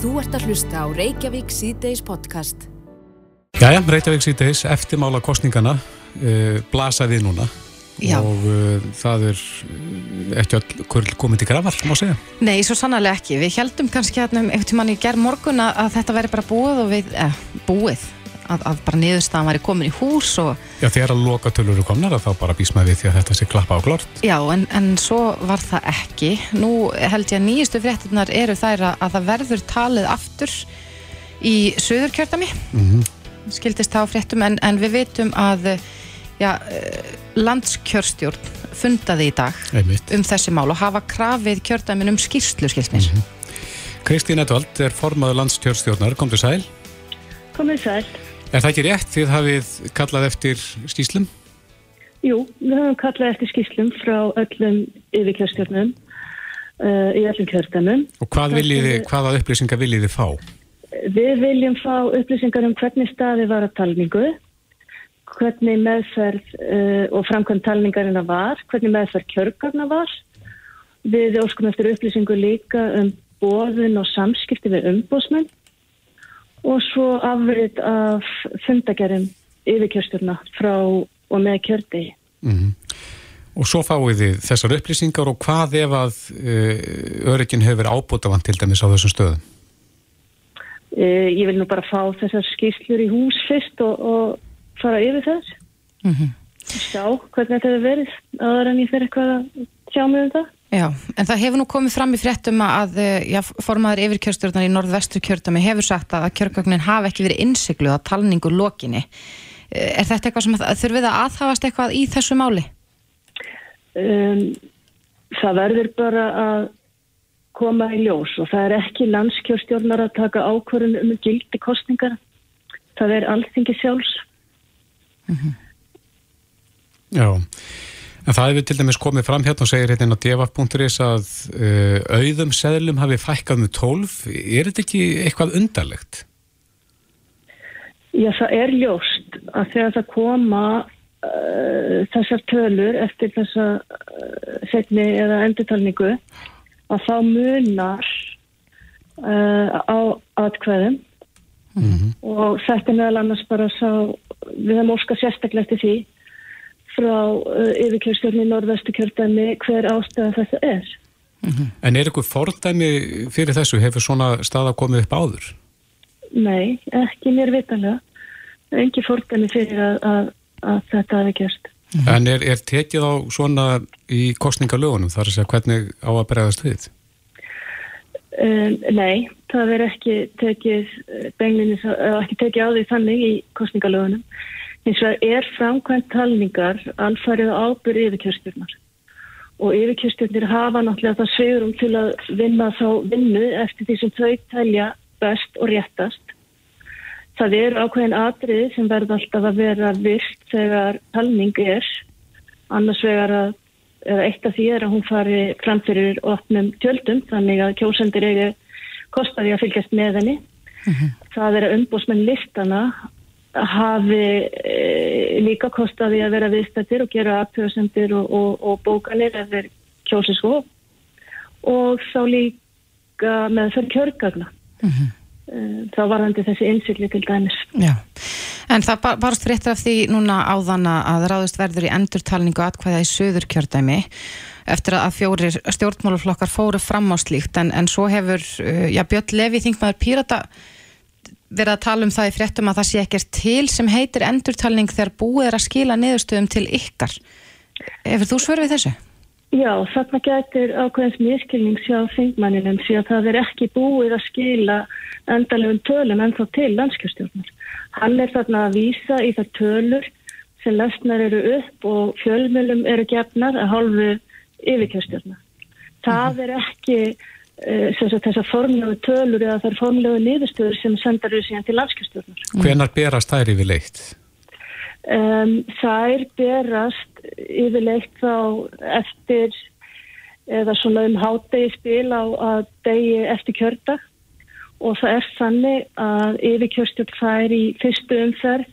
Þú ert að hlusta á Reykjavík C-Days podcast. Jæja, Reykjavík C-Days, eftirmála kostningana, uh, blasa við núna Já. og uh, það er uh, ekki all kurl komið til grafar, má segja. Nei, svo sannarlega ekki. Við heldum kannski hérna um einhvern tímann í gerð morgun að, að þetta væri bara búið og við, eh, búið, að, að bara niðurstaðan væri komin í hús og Já, þegar að loka tölur eru komnar þá bara við því að þetta sé klappa á glort. já, en, en svo var það ekki. Nú held ég að nýjustu fréttunar eru þær að, að það verður talið aftur í söðurkjördami, Mm skildist það á fréttum, en, en við vitum að já, eh, landskjörstjórn fundaði í dag Einmitt. um þessi mál og hafa krafið kjördæmin um skýrslu, skilst mér. Kristín Edvald er formaður landstjórnstjórnar, kom til sæl. Komið sæl. Er það ekki rétt þið hafið kallað eftir skýslum? Jú, við höfum kallað eftir skýslum frá öllum yfirkjörstjórnum uh, í öllum kjördæmum. Og hvað viljið þið, hvaða upplýsingar viljið þið fá? Við viljum fá upplýsingar um hvernig staði var að talningu, hvernig meðferð uh, og framkvæm talningarina var, hvernig meðferð kjörgarna var. Við óskum eftir upplýsingu líka um bóðun og samskipti við umbósmenn og svo afrið af fundagerðum yfirkjörstjórna frá og með kjördegi. Mm Og svo fáið þið þessar upplýsingar og hvað ef að uh, öryggin hefur ábútafant til dæmis á þessum stöðum? Uh, ég vil nú bara fá þessar skýrslur í hús fyrst og, og fara yfir þess. Mm Sjá hvernig þetta hefur verið aðra en ég fyrir eitthvað að sjá mig um það. Já, en það hefur nú komið fram í fréttum að eh, já, formaður yfirkjörstjórnar í norðvestur kjördami hefur sagt að kjörgagnin hafi ekki verið innsikluð að talningu lokinni. Eh, Er þetta eitthvað sem að, þurfið að aðhafast eitthvað í þessu máli? Um, það verður bara að koma í ljós og það er ekki landskjörstjórnar að taka ákvörðun um gildi kostningar. Það er alþingi sjálfs. Já, en það hefur til dæmis komið fram hérna og segir hérna á df.is að uh, auðum seðlum hafi fækkað með 12. Er þetta ekki eitthvað undarlegt? Já, það er ljóst að þegar það koma uh, þessar tölur eftir þessa uh, setni eða endurtalningu að þá munar á atkvæðum og þetta meðal annars bara sá, við höfum óska sérstaklega eftir því frá uh, yfirkjörstjórni í norðvestu kjördæmi hver ástæða þetta er. En er eitthvað fordæmi fyrir þessu? Hefur svona staða komið upp áður? Nei, ekki mér vitanlega. Engi fordæmi fyrir að, að, að þetta hafi gerst. En er, er tekið á svona í kostningalögunum þar að segja hvernig á að bregðast við? Um, nei, það er ekki tekið beinlinis, eða ekki tekið á því þannig í kostningalögunum. Hins vegar er framkvæmt talningar alfarið ábyrð yfirkjörstjórnar og yfirkjörstjórnir hafa náttúrulega það svegurum til að vinna þá vinnu eftir því sem þau telja best og réttast. Það er ákveðin atriði sem verður alltaf að vera virt þegar talning er, annars vegar að eitt af því er að hún fari fram fyrir opnum tjöldum þannig að kjósendur eigi kostaði að fylgjast með henni. Það er að umbúsmenn listana hafi e, líka kostaði að vera viðstættir og gera aðtöðsendir og, og, og bókanir ef þeir kjósi svo og þá líka með þau kjörgagna. Mm Þá varðandi þessi innsikli til dæmis. Já, en það bar, barst fréttir af því núna áðan að ráðist verður í endurtalningu atkvæða í söður kjördæmi eftir að fjórir stjórnmáluflokkar fóru fram á slíkt en, en svo hefur, uh, já Björn Levi þingmaður Pírata verið að tala um það í fréttum að það sé ekkert til sem heitir endurtalning þegar búið er að skila niðurstöðum til ykkar. Hefur þú svör við þessu? Já, þarna gætir ákveðins miskilning sjá þingmanninum því að það er ekki búið að skila endalegum tölum ennþá til landskjörstjórnar. Hann er þarna að vísa í þar tölur sem lesnar eru upp og fjölmjölum eru gefnar að hálfu yfirkjörstjórnar. Það er ekki þessar formlegu tölur eða þar formlegu niðurstöður sem sendar eru síðan til landskjörstjórnar. Hvenar berast þær yfirleitt? Um, þær berast yfirleitt þá eftir eða svona um hádegi spil á að degi eftir kjördag og það er þannig að yfirkjörstjórn fær í fyrstu umferð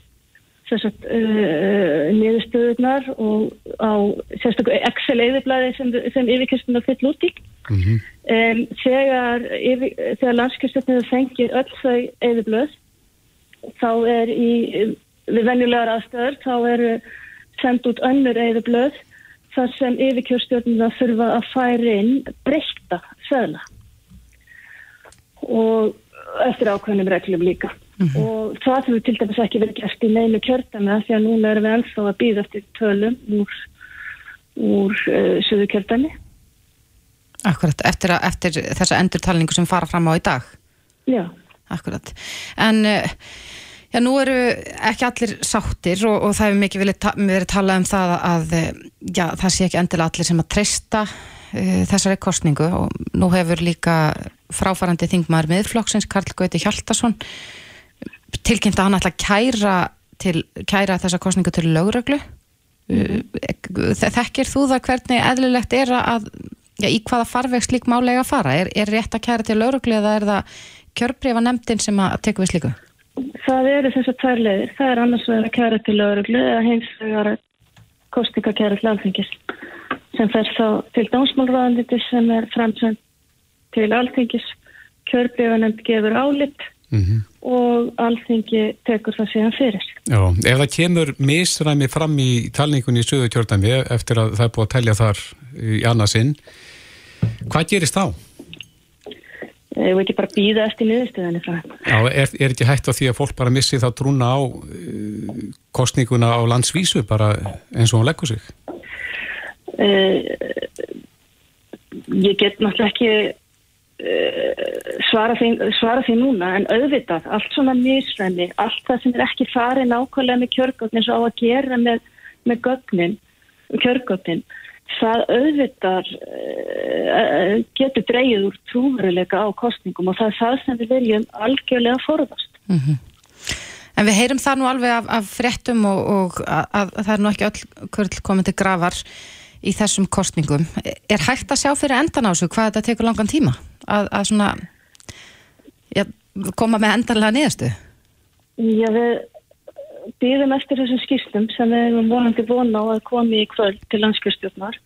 sagt, uh, niðurstöðunar og á sérstaklega Excel-eðiblaði sem, sem yfirkjörstuna fyll út í. Mm -hmm. um, þegar, þegar landskjörstuna fengir öll þau eðiblöð þá er í við venjulegar aðstöður þá eru sendt út önnur eðiblöð þar sem yfirkjörstjórnuna þurfa að færi inn breyta söðla og eftir ákveðnum reglum líka. Mm -hmm. og það hefur til dæmis ekki verið gert í neinu kjörtami því að núna erum við ennþá að býða eftir tölum úr, úr uh, söðu kjörtami Akkurat, eftir, að, eftir þessa endurtalningu sem fara fram á í dag. Já. Akkurat, en uh, já, nú eru ekki allir sáttir og, og það hefur mikið verið, ta verið talað um það að já, það sé ekki endilega allir sem að treysta uh, þessari kostningu og nú hefur líka fráfarandi þingmaður miðflokksins Karl Gauti Hjaltarsson tilkynnt að hann ætla að kæra, til, kæra þessa kostningu til lögreglu. Uh, þekkir þú það hvernig eðlilegt er að já, í hvaða farveg slík málega að fara? Er, er rétt að kæra til lögreglu eða er það kjörbriða nefndin sem að teku við slíku? Það eru þess að tvær leiðir. Það er annars vegar að kæra til lögreglu eða hins vegar kostninga kæra til alþingis. Sem fer þá til dómsmálraðanditi sem er framsönd til alþingis. Kjörbriða nefnd gefur álitt mm -hmm. og alþingi tekur það síðan fyrir. Já, ef það kemur misræmi fram í talningunni í söðu kjörðami eftir að það er búið að telja þar í annarsinn, hvað gerist þá? Ég veit ekki bara býða eftir niðurstöðinni frá það. Já, er, er ekki hægt á því að fólk bara missi þá trúna á uh, kostninguna á landsvísu bara eins og hún leggur sig? Uh, ég get náttúrulega ekki Eh, svara því, svara því núna en auðvitað, allt svona misræmi allt það sem er ekki farið nákvæmlega með kjörgóttnin svo á að gera með, með gögnin, kjörgóttnin það auðvitað uh, getur dreyið úr trúveruleika á kostningum og það er það sem við viljum algjörlega forðast mm -hmm. En við heyrum það nú alveg af, af fréttum og, og að, að það er nú ekki öll kvörl komið til gravar í þessum kostningum er hægt að sjá fyrir endan á þessu hvað þetta tekur langan tíma? Að, að svona ja, koma með endanlega niðurstu? Já, við býðum eftir þessum skýrslum sem við erum vonandi vona á að komi í kvöld til landskjörstjórnar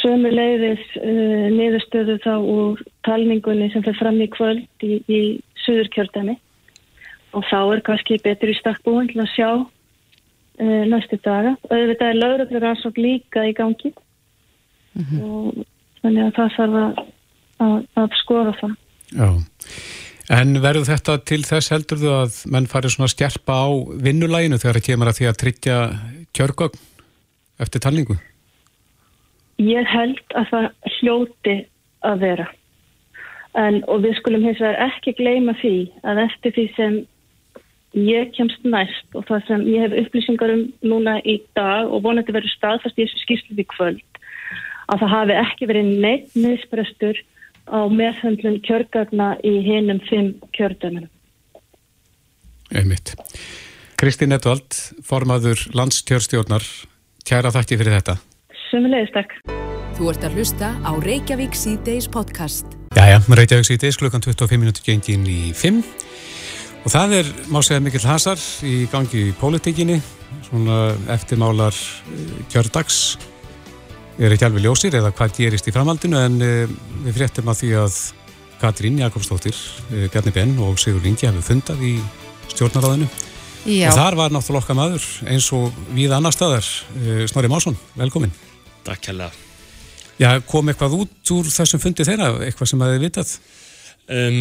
sömu leiðis uh, niðurstöðu þá úr talningunni sem fyrir fram í kvöld í, í Suðurkjördami og þá er kannski betur í stakkbúin til að sjá uh, næstu daga þetta er lauröflur aðsók líka í gangi mm -hmm. og þannig að það þarf að að, að skoða það. Já, en verður þetta til þess heldur þú að menn farið svona stjarpa á vinnulæginu þegar það kemur að því að tryggja kjörgögn eftir talningu? Ég held að það hljóti að vera. En, og við skulum hins vegar ekki gleyma því að eftir því sem ég kemst næst og það sem ég hef upplýsingar um núna í dag og vonandi verður staðfast í þessu skýrslu við kvöld að það hafi ekki verið neitt misbrestur á meðhendlun kjörgagna í hinnum fimm kjördöminum. Einmitt. Kristín Edvald, formaður landskjörstjórnar, kæra þakki fyrir þetta. Sumulegist takk. Þú ert að hlusta á Reykjavík C-Days podcast. Jæja, Reykjavík C-Days klukkan 25 minúti gengin í 5 og það er, má segja, mikill hasar í gangi í pólitíkinni, svona eftirmálar eh, kjördags er ekki alveg ljósir eða hvað gerist í framhaldinu en uh, við fréttum að því að Katrín Jakobsdóttir, uh, Bjarni Benn og Sigur Lingi hefur fundað í stjórnaráðinu Já. og þar var náttúrulega okkar maður eins og við annar staðar uh, Snorri Másson, velkomin Takk hella Já, kom eitthvað út úr þessum fundi þeirra, eitthvað sem að þið vitað? Um,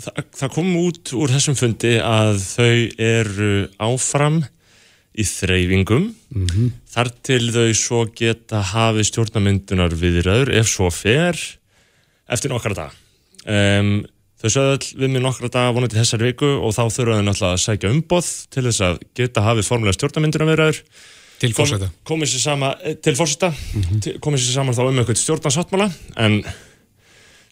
það, það kom út úr þessum fundi að þau eru áfram í þreyfingum mm -hmm. þar til þau svo geta hafið stjórnamyndunar viðraður ef svo fer eftir nokkara dag um, þau sögðu all við með nokkara dag vonandi þessar viku og þá þurfa þau náttúrulega að sækja umboð til þess að geta hafið formulega stjórnamyndunar viðraður til fórseta komið sér sama eh, til fórseta mm -hmm. komið sér saman þá um eitthvað stjórnarsáttmála en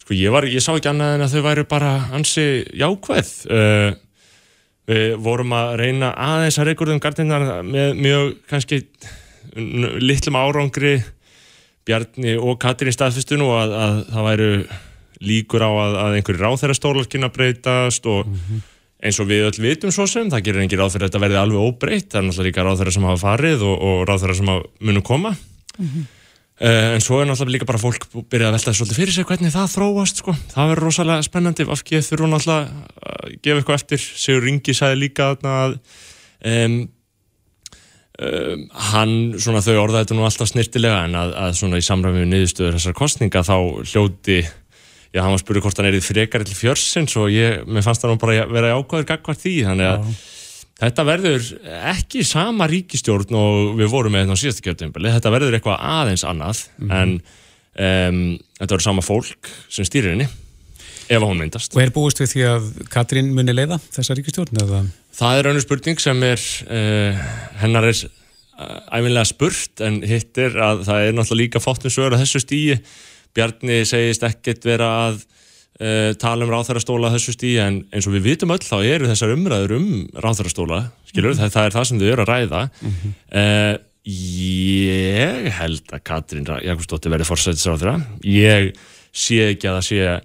sko ég var, ég sá ekki annað en að þau væri bara ansi jákvæð. Uh, Við vorum að reyna aðeins að rekurðum gardinnar með mjög kannski litlum árangri Bjarni og Katrin staðfistun og að, að það væru líkur á að, að einhverju ráþæra stólar kynna breytast og mm -hmm. eins og við öll vitum svo sem, það gerir engin að þetta verði alveg óbreytt, það er náttúrulega líka ráð þeirra sem hafa farið og, og ráð þeirra sem munu koma mm -hmm. Uh, en svo er náttúrulega líka bara fólk byrjað að velta svolítið fyrir sig hvernig það þróast sko. það verður rosalega spennandi af ekki þurfu náttúrulega að gefa eitthvað eftir Sigur Ringi sagði líka að um, um, hann, svona þau orða þetta nú alltaf snirtilega en að, að svona í samræmi við niðurstöður þessar kostninga þá hljóti já, hann var að spyrja hvort hann er í frekar til fjörsins og ég, mér fannst það nú bara að vera ákvæður gagvart því, þannig að. Þetta verður ekki sama ríkistjórn og við vorum með þetta hérna á síðastu kjöldinbili, þetta verður eitthvað aðeins annað, mm. en um, þetta verður sama fólk sem stýrir henni, ef hún myndast. Og er búist við því að Katrín muni leiða þessa ríkistjórn? Eða? Það er raunir spurning sem er, uh, hennar er uh, æfinlega spurt, en hitt er að það er náttúrulega líka fóttinsögur að þessu stíi Bjarni segist ekkert vera að uh, tala um ráþærastóla þessu stíi en eins og við vitum öll þá eru þessar umræður um ráþærastóla skilur, mm -hmm. það, það er það sem þau eru að ræða mm -hmm. uh, ég held að Katrín Jakobsdóttir verði fórsættisráþæra ég sé ekki að það sé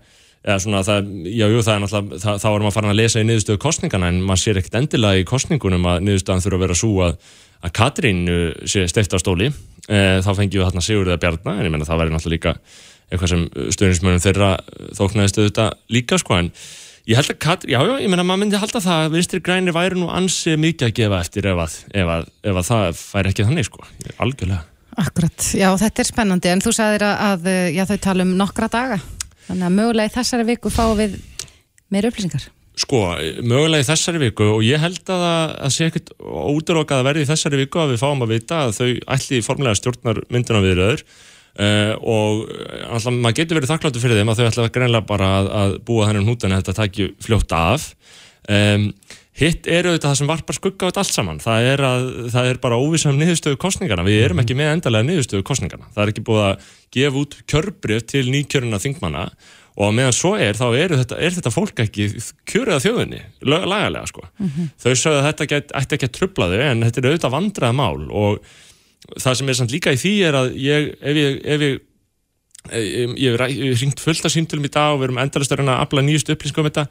eða svona það, já, jú, það er náttúrulega það, þá við að fara að lesa í niðurstöðu kostningana en maður sér ekkert endilega í kostningunum að niðurstöðan þurfa að vera svo að, að Katrín sé steift á stóli e, þá fengjum við þarna Sigurðið að bjarna en ég menna það væri náttúrulega líka eitthvað sem stöðnismönum þeirra þóknaðist auðvitað líka sko en ég held að Katrín, já já, ég menna maður myndi halda það að vinstri græni væri nú ansið mikið að gefa eftir ef að, ef að, ef að það fær ekki þannig sko, algjörlega. Akkurat, já þetta er spennandi. En þú sagðir að já, þau tala um nokkra daga. Þannig að mögulega í þessari viku fáum við meira upplýsingar. Sko, mögulega í þessari viku og ég held að það sé ekkert ódurokað að verði í þessari viku að við fáum að vita að þau ætli formulega stjórnar myndina viðröður Uh, og eh, alltaf maður getur verið þakkláttu fyrir þeim að þau ætla greinlega bara að, að búa þennan hútan að þetta takki fljótt af. Um, hitt eru þetta það sem varpar skugga á þetta allt saman. Það er, að, það er bara óvisa um niðurstöðu kostningarna við erum ekki með endalega niðurstöðu kostningarna það er ekki búið að gefa út kjörbrif til nýkjöruna þingmanna. Og meðan svo er þá þetta, er þetta fólk ekki kjörið af þjóðinni lagalega sko. Mm -hmm. þau sögðu að þetta get, ætti ekki að trubla þau en þetta er auðvitað vandrað mál og það sem er samt líka í því er að ég, ef ég, ef ég ég hef ringt fullt af símtölum í dag og við erum endalast að reyna að afla nýjust upplýsingum um þetta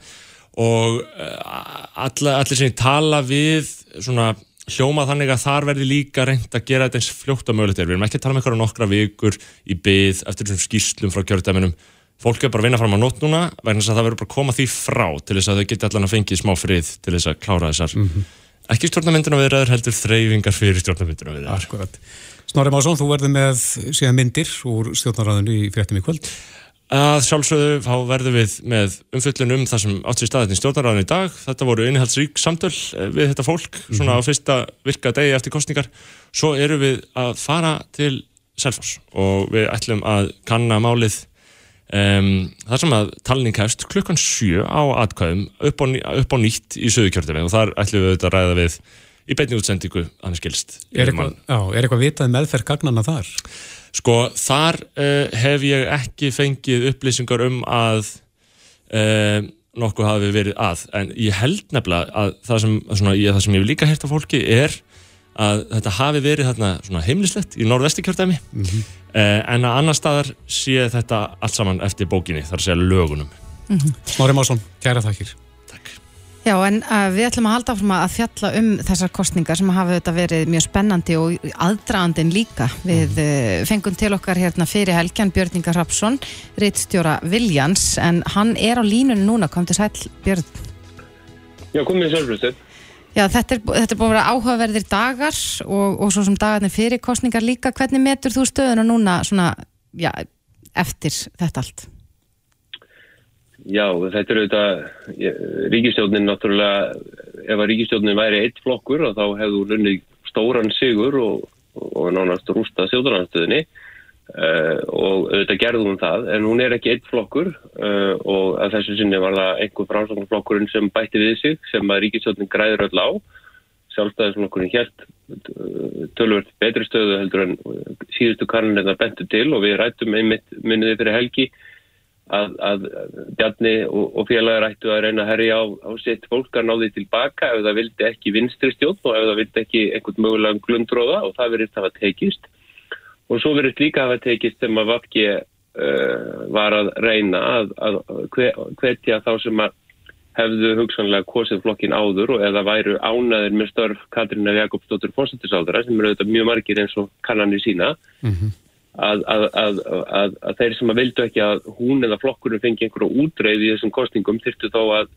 og eh, allir sem ég tala við svona hljóma þannig að þar verði líka reynd að gera þetta eins fljótt að mögulegt er. Við erum ekki að tala um eitthvað nokkra vikur í byð eftir þessum skýrslum frá kjörðdæminum. Fólk er bara að vinna fram á nótt núna vegna þess að það verður bara að koma því frá til þess að þau geti allan að fengið smá frið til þess að klára þessar mm -hmm ekki stjórnarmyndina viðraður heldur þreyfingar fyrir stjórnarmyndina viðraður. Akkurat. Snorri Másson, þú verður með síðan myndir úr stjórnarraðinu í fréttum í kvöld. Að sjálfsögðu þá verðum við með umfyllin um það sem átt sér staðin í stjórnarraðinu í dag. Þetta voru innihaldsrík samtöl eh, við þetta fólk, svona mm -hmm. á fyrsta virka degi eftir kostningar. Svo eru við að fara til Selfors og við ætlum að kanna málið Um, það sem að talning hefst klukkan 7 á atkvæðum upp á, upp á nýtt í söðukjörðum og þar ætlum við auðvitað að ræða við í beitni útsendingu hann er skilst Er eitthvað, já, er eitthvað vitað meðferð gagnana þar? Sko þar uh, hef ég ekki fengið upplýsingar um að uh, nokkuð hafi verið að en ég held nefnilega að það sem, svona, ég, það sem ég hef líka hert af fólki er að þetta hafi verið þarna heimlislegt í norðvestikjörðami mm -hmm. eh, en að annar staðar sé þetta allt saman eftir bókinni, þar sé lögunum. Mm -hmm. Smári Másson, kæra þakkir. Takk. Já, en uh, við ætlum að halda áfram að fjalla um þessar kostningar sem hafa þetta verið mjög spennandi og aðdraðandin líka. Við mm -hmm. uh, fengum til okkar hérna fyrir helgjan Björningar Rapsson, reittstjóra Viljans, en hann er á línunum núna, kom til sæl Björn. Já, komið í sjálfröðstöð Já, þetta er, þetta er búin að vera áhugaverðir dagar og, og svo sem dagarnir fyrir kostningar líka. Hvernig metur þú stöðuna núna svona, já, eftir þetta allt? Já, þetta er auðvitað, ríkistjónin náttúrulega, ef að ríkistjónin væri eitt flokkur og þá hefðu lunnið stóran sigur og, og nánast rústa sjóðunarstöðinni Uh, og auðvitað gerðum hún það en hún er ekki eitt flokkur uh, og að þessu sinni var það einhver frásagnarflokkurinn sem bætti við sig sem að ríkistjóðin græður öll á. Sjálfstæðisflokkurinn helt uh, tölvört betri stöðu heldur en síðustu karnin þetta bentu til og við rættum einmitt minniði fyrir helgi að, að Bjarni og, og félagar ættu að reyna að herja á, á sitt fólk að ná því tilbaka ef það vildi ekki vinstri stjórn og ef það vildi ekki einhvern mögulegan glundróða og það verið það að tekist og svo verður líka að hafa tekist sem að Vafki uh, var að reyna að, að hvetja þá sem að hefðu hugsanlega kosið flokkin áður og eða væru ánaðir með störf Katrínar Jakobsdóttur fórsættisáðara sem eru auðvitað mjög margir eins og kannanir sína mm -hmm. að, að, að, að þeir sem að vildu ekki að hún eða flokkurinn fengi einhverju útreið í þessum kostningum þyrtu þá að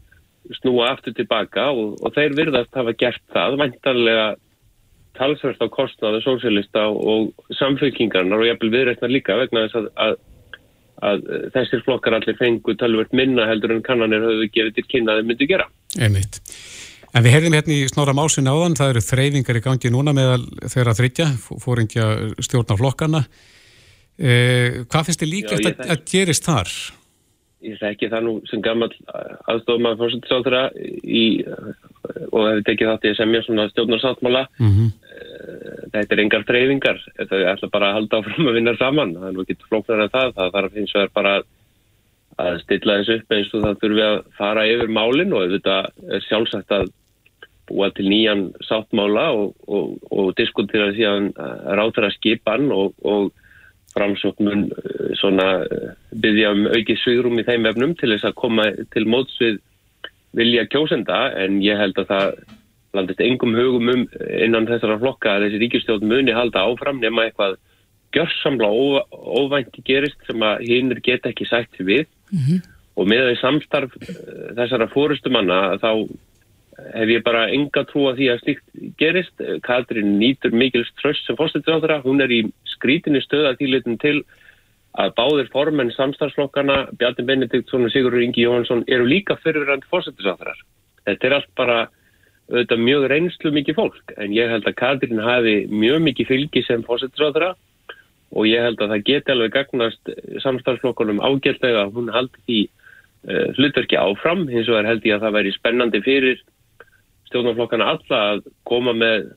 snúa aftur tilbaka og, og þeir virðast hafa gert það vantarlega talsverst á kostnaðu sósélista og samfélkingarnar og jafnvel viðrætnar líka vegna þess að að þessir flokkar allir fengu talvert minna heldur en kannanir höfðu gefið til kynna að þeir myndu gera. Einmitt. En við heyrðum hérna í Snorra Másin áðan, það eru þreyfingar í gangi núna meðal þeirra þryggja, fóringja stjórna flokkarna. Eh, hvað finnst þið líka eftir að, að gerist þar? Ég þekki það nú sem gammal aðstofum að fórsettisáþra og hefur tekið þátt í að semja svona stjórnarsáttmála. Mm -hmm þetta er engar treyfingar þau ætla bara að halda áfram að vinna saman. Það er nú ekki flóknar en það. Það þarf eins og er bara að stilla þessu upp eins og það þurfi að fara yfir málinn og þetta er sjálfsagt að búa til nýjan sáttmála og, og, og diskutera því að ráðra skipan og, og framsóknun eh, svona eh, byggja um aukið svigrum í þeim efnum til þess að koma til móts við vilja kjósenda en ég held að það landist engum hugum um innan þessara flokka að þessi ríkistjóð muni halda áfram nema eitthvað gjörsamla óvænti gerist sem að hinnir geta ekki sætt við mm -hmm. og með því samstarf eh, þessara fórustumanna þá hef ég bara enga trú að því að slíkt gerist. Katrin nýtur mikilst tröst sem fórstættur á þeirra. Hún er í skrítinni stöða tílitin til að báðir formenn samstarfsflokkana Bjarni Benediktsson og Sigurður Ingi Jóhansson eru líka á þeirra. Þetta er allt bara auðvitað mjög reynslu mikið fólk en ég held að Katrín hafi mjög mikið fylgi sem fósittsráðra og ég held að það geti alveg gagnast samstarflokkunum ágætlega að hún haldi því uh, hlutverki áfram hins vegar held ég að það væri spennandi fyrir stjórnarflokkana alla að koma með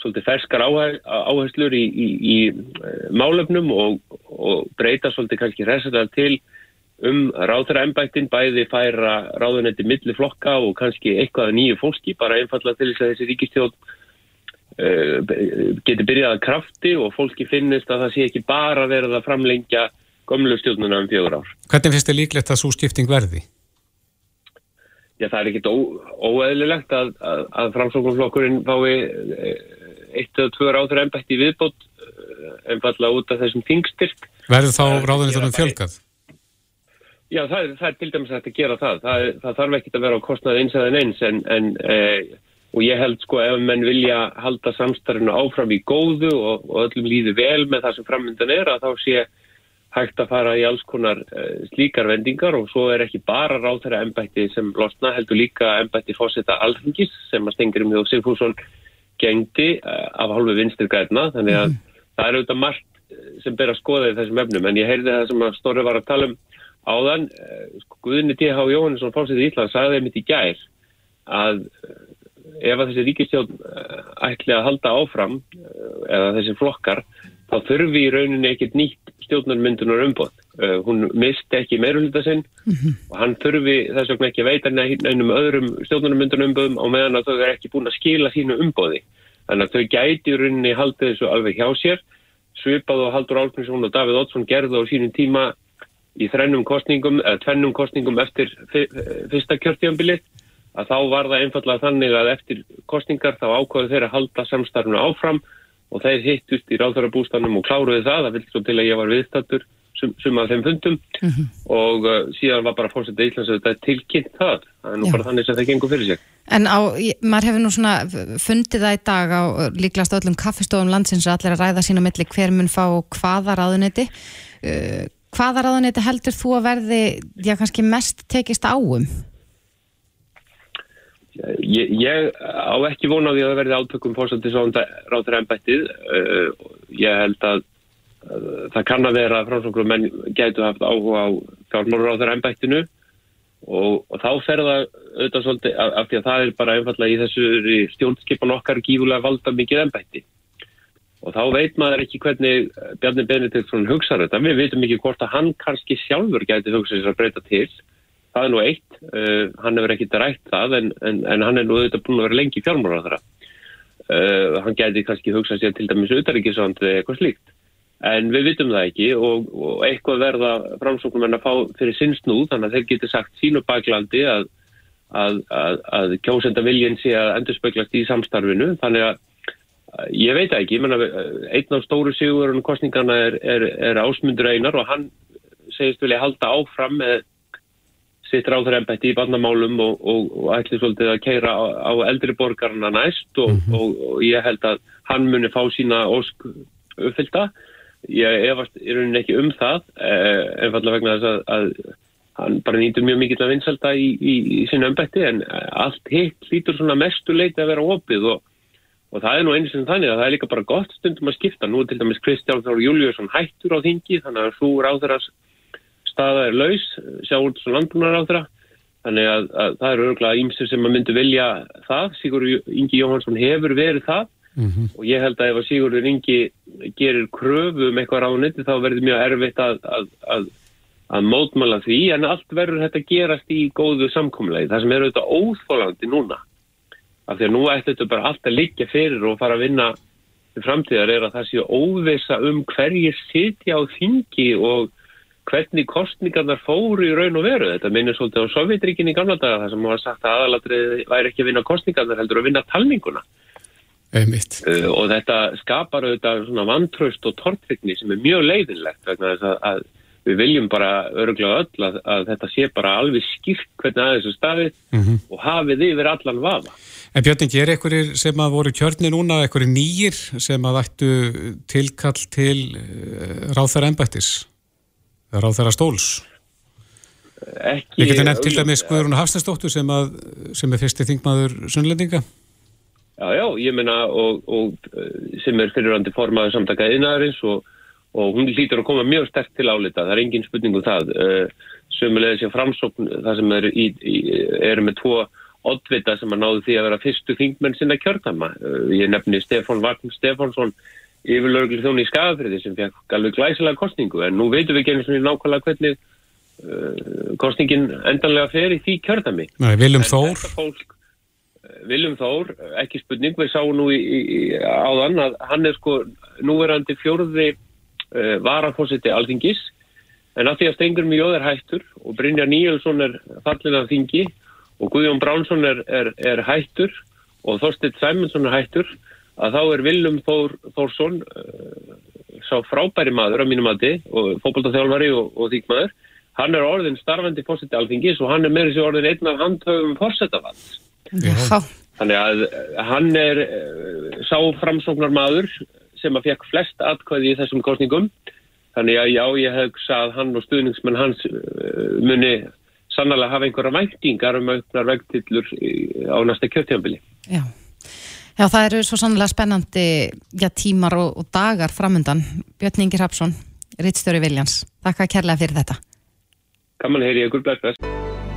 svolítið ferskar áherslur í, í, í uh, málefnum og, og breyta svolítið kannski resalega til um ráðra ennbættin bæði færa ráðunetti milli flokka og kannski eitthvað nýju fólki bara einfalla til þess að þessi ríkistjóð uh, geti byrjað að krafti og fólki finnist að það sé ekki bara verið að framlengja gömlu stjórnuna um fjögur ár. Hvernig finnst þið líklegt að svo skipting verði? Já, það er ekkit óeðlilegt að, að, að framsóknumflokkurinn fái eh, eitt eða tvö ráðra ennbætti viðbót eh, einfalla út af þessum þingstyrk. Verður þá ráðunettunum fjölgað? Já, það er, það er til dæmis að gera það. Það, það þarf ekki að vera á kostnað eins eða eins en, en e, og ég held sko ef menn vilja halda samstarfinu áfram í góðu og, og öllum líði vel með það sem framöndan er að þá sé hægt að fara í alls konar slíkar vendingar og svo er ekki bara ráð þeirra ennbætti sem losna, heldur líka ennbætti fósita alþingis sem að Stengurum og Sigfússon gengdi e, af hálfu vinstir gætna þannig að mm. það er auðvitað margt sem ber að skoða í þessum efnum en ég heyrði það sem að Stóri var að tala um áðan, eh, sko, Guðinni T.H. Jóhannesson fórsett í Ísland sagði einmitt í gær að eh, ef að þessi ríkistjón eh, ætli að halda áfram eða þessi flokkar, þá þurfi í rauninni ekkert nýtt stjórnarmyndunar umbóð. Hún misti ekki meirulita sinn mm -hmm. og hann þurfi þess vegna ekki að veita neinum öðrum stjórnarmyndunar umbóðum og meðan að þau er ekki búin að skila sínu umbóði. Þannig að þau gæti í rauninni haldið þessu alveg hjá sér svipað og Haldur Álfninsson og Davíð Oddsson gerði á sínum tíma í þrennum kostningum, eða tvennum kostningum eftir fyrsta kjörtíðanbili að þá var það einfallega þannig að eftir kostningar þá ákvæðu þeirra halda samstarfuna áfram og þeir hittust í ráðhverjabústanum og kláruði það, það vildi svo til að ég var viðstattur sum, sum af þeim fundum mm -hmm. og uh, síðan var bara fórsetið í Íslands að þetta er tilkynnt það, það er nú Já. bara þannig sem það gengur fyrir sig. En á, maður hefur nú svona fundið það í dag á líklast öllum kaffestofum landsins að allir að ræða sína milli hver mun fá hvaða ráðunetti uh, hvaða ráðuneti heldur þú að verði já, kannski mest tekist áum? Ég, ég á ekki vona á því að það verði átökum fórsandi svo ráður ennbættið. Uh, ég held að það kann að vera að frámsókrum menn getur haft áhuga á fjármálur á þeirra ennbættinu og, og þá fer það auðvitað svolítið af, því að það er bara einfallega í þessu stjórnskipan okkar gífulega valda mikið ennbætti og þá veit maður ekki hvernig eh, Bjarni Benediktsson hugsaður þetta. Við veitum ekki hvort að hann kannski sjálfur gæti hugsað sér að breyta til. Það er nú eitt, uh, hann hefur ekkit rætt það en, en, en hann er nú auðvitað búin að vera lengi fjármára þar. Uh, hann gæti kannski hugsað sér til dæmis utaríkisvand eða eitthvað slíkt. En við vitum það ekki og, og eitthvað verða framsóknum en að fá fyrir sinnsnúð þannig að þeir geti sagt sínu baklandi að, að, að, að kjósenda viljinn sé að endur speglast í samstarfinu þannig að ég veit ekki, ég menna einn af stóru sigurinn kostningana er, er, er ásmundur einar og hann segist vilja halda áfram með sitt ráðræmbætti í barnamálum og, og, og ætli svolítið að keira á, á eldri borgarna næst og, mm -hmm. og ég held að hann muni fá sína ósk uppfylta ég efast í rauninni ekki um það eh, einfallega vegna þess að, að hann bara nýtur mjög mikill að vinsalda í, í, í sínu ömbætti en allt hitt lítur svona mestu leiti að vera opið og Og það er nú einu sem þannig að það er líka bara gott stundum að skipta. Nú til dæmis Kristján Þóru Júliusson hættur á þingi þannig að svo ráðurast staða er laus, sjáur svo landbúnar á þeirra, þannig að, að það eru örgulega ímsir sem að myndu vilja það, Sigur Ingi Jóhansson hefur verið það. Mm -hmm. og ég held að ef að Sigur Ingi gerir kröfu um eitthvað ráðunetti þá verður mjög erfitt að, að, að mótmála því. En allt verður þetta gerast í góðu samkomlegi, það sem eru auðvitað óþólandi núna, af því að nú ætti þetta bara allt að liggja fyrir og fara að vinna framtíðar er að það séu óvisa um hverjir sitja á þingi og hvernig kostningarnar fóru í raun og veru. Þetta minnir svolítið á Sovjetríkinni í gamla daga þar sem maður sagt að aðalatrið væri ekki að vinna kostningarnar heldur að vinna talninguna. Einmitt. Uh, og þetta skapar auðvitað svona vantraust og tortrykni sem er mjög leiðinlegt vegna þess að, að við viljum bara öruglega öll að, að þetta sé bara alveg skýrt hvernig að þessu staði mm -hmm. og hafið yfir allan vafa. En Björn, er einhverjir sem að voru kjörni núna, einhverjir nýjir sem að ættu tilkall til uh, ráþæra ennbættis? Á þeirra stóls. Ekki... Við getum nefnt til dæmis Guðrún Hafstensdóttur sem, sem er fyrsti þingmaður sunnlendinga. Já, já, ég menna og, og sem er fyrirrandi formaður samtaka einaðarins og, og hún lítur að koma mjög sterkt til álita, það er engin spurning um það. Uh, Sömulegði sem framsókn, það sem er, í, er með tvo oddvita sem að náðu því að vera fyrstu þingmenn sinna kjörtama. Uh, ég nefni Stefán Vagn Stefánsson yfirlörglu þjóni í skafafriði sem fekk alveg glæsilega kostningu en nú veitum við ekki eins og nákvæmlega hvernig uh, kostningin endanlega fer í því kjörðami. Nei, Viljum Þór? Fólk, Viljum Þór, ekki spurning, við sáum nú í, í, áðan að hann er sko núverandi fjórði uh, varafósiti alþingis en að því að Stengur Mjóð er hættur og Brynjar Níelsson er fallin af þingi og Guðjón Bránsson er, er, er hættur og Þorstitt Sæmundsson er hættur að þá er Viljum Þór, Þórsson uh, sá frábæri maður á mínum aði og fókbaltaþjálfari og, og þýkmaður hann er orðin starfandi fórseti alþingis og hann er með þessi orðin einn af handhauðum fórsetafalls þannig að uh, hann er uh, sá framsóknar maður sem að fekk flest atkvæði í þessum kostningum þannig að já ég hef sagð hann og stuðningsmenn hans uh, muni sannlega hafa einhverja væntingar um auknar vegtillur á næsta kjörtjámbili Já Já, það eru svo sannlega spennandi já, tímar og, og dagar framöndan. Björn Ingi Rapsson, Rittstöri Viljans. Takk að kærlega fyrir þetta. Gaman heyri ykkur blæst.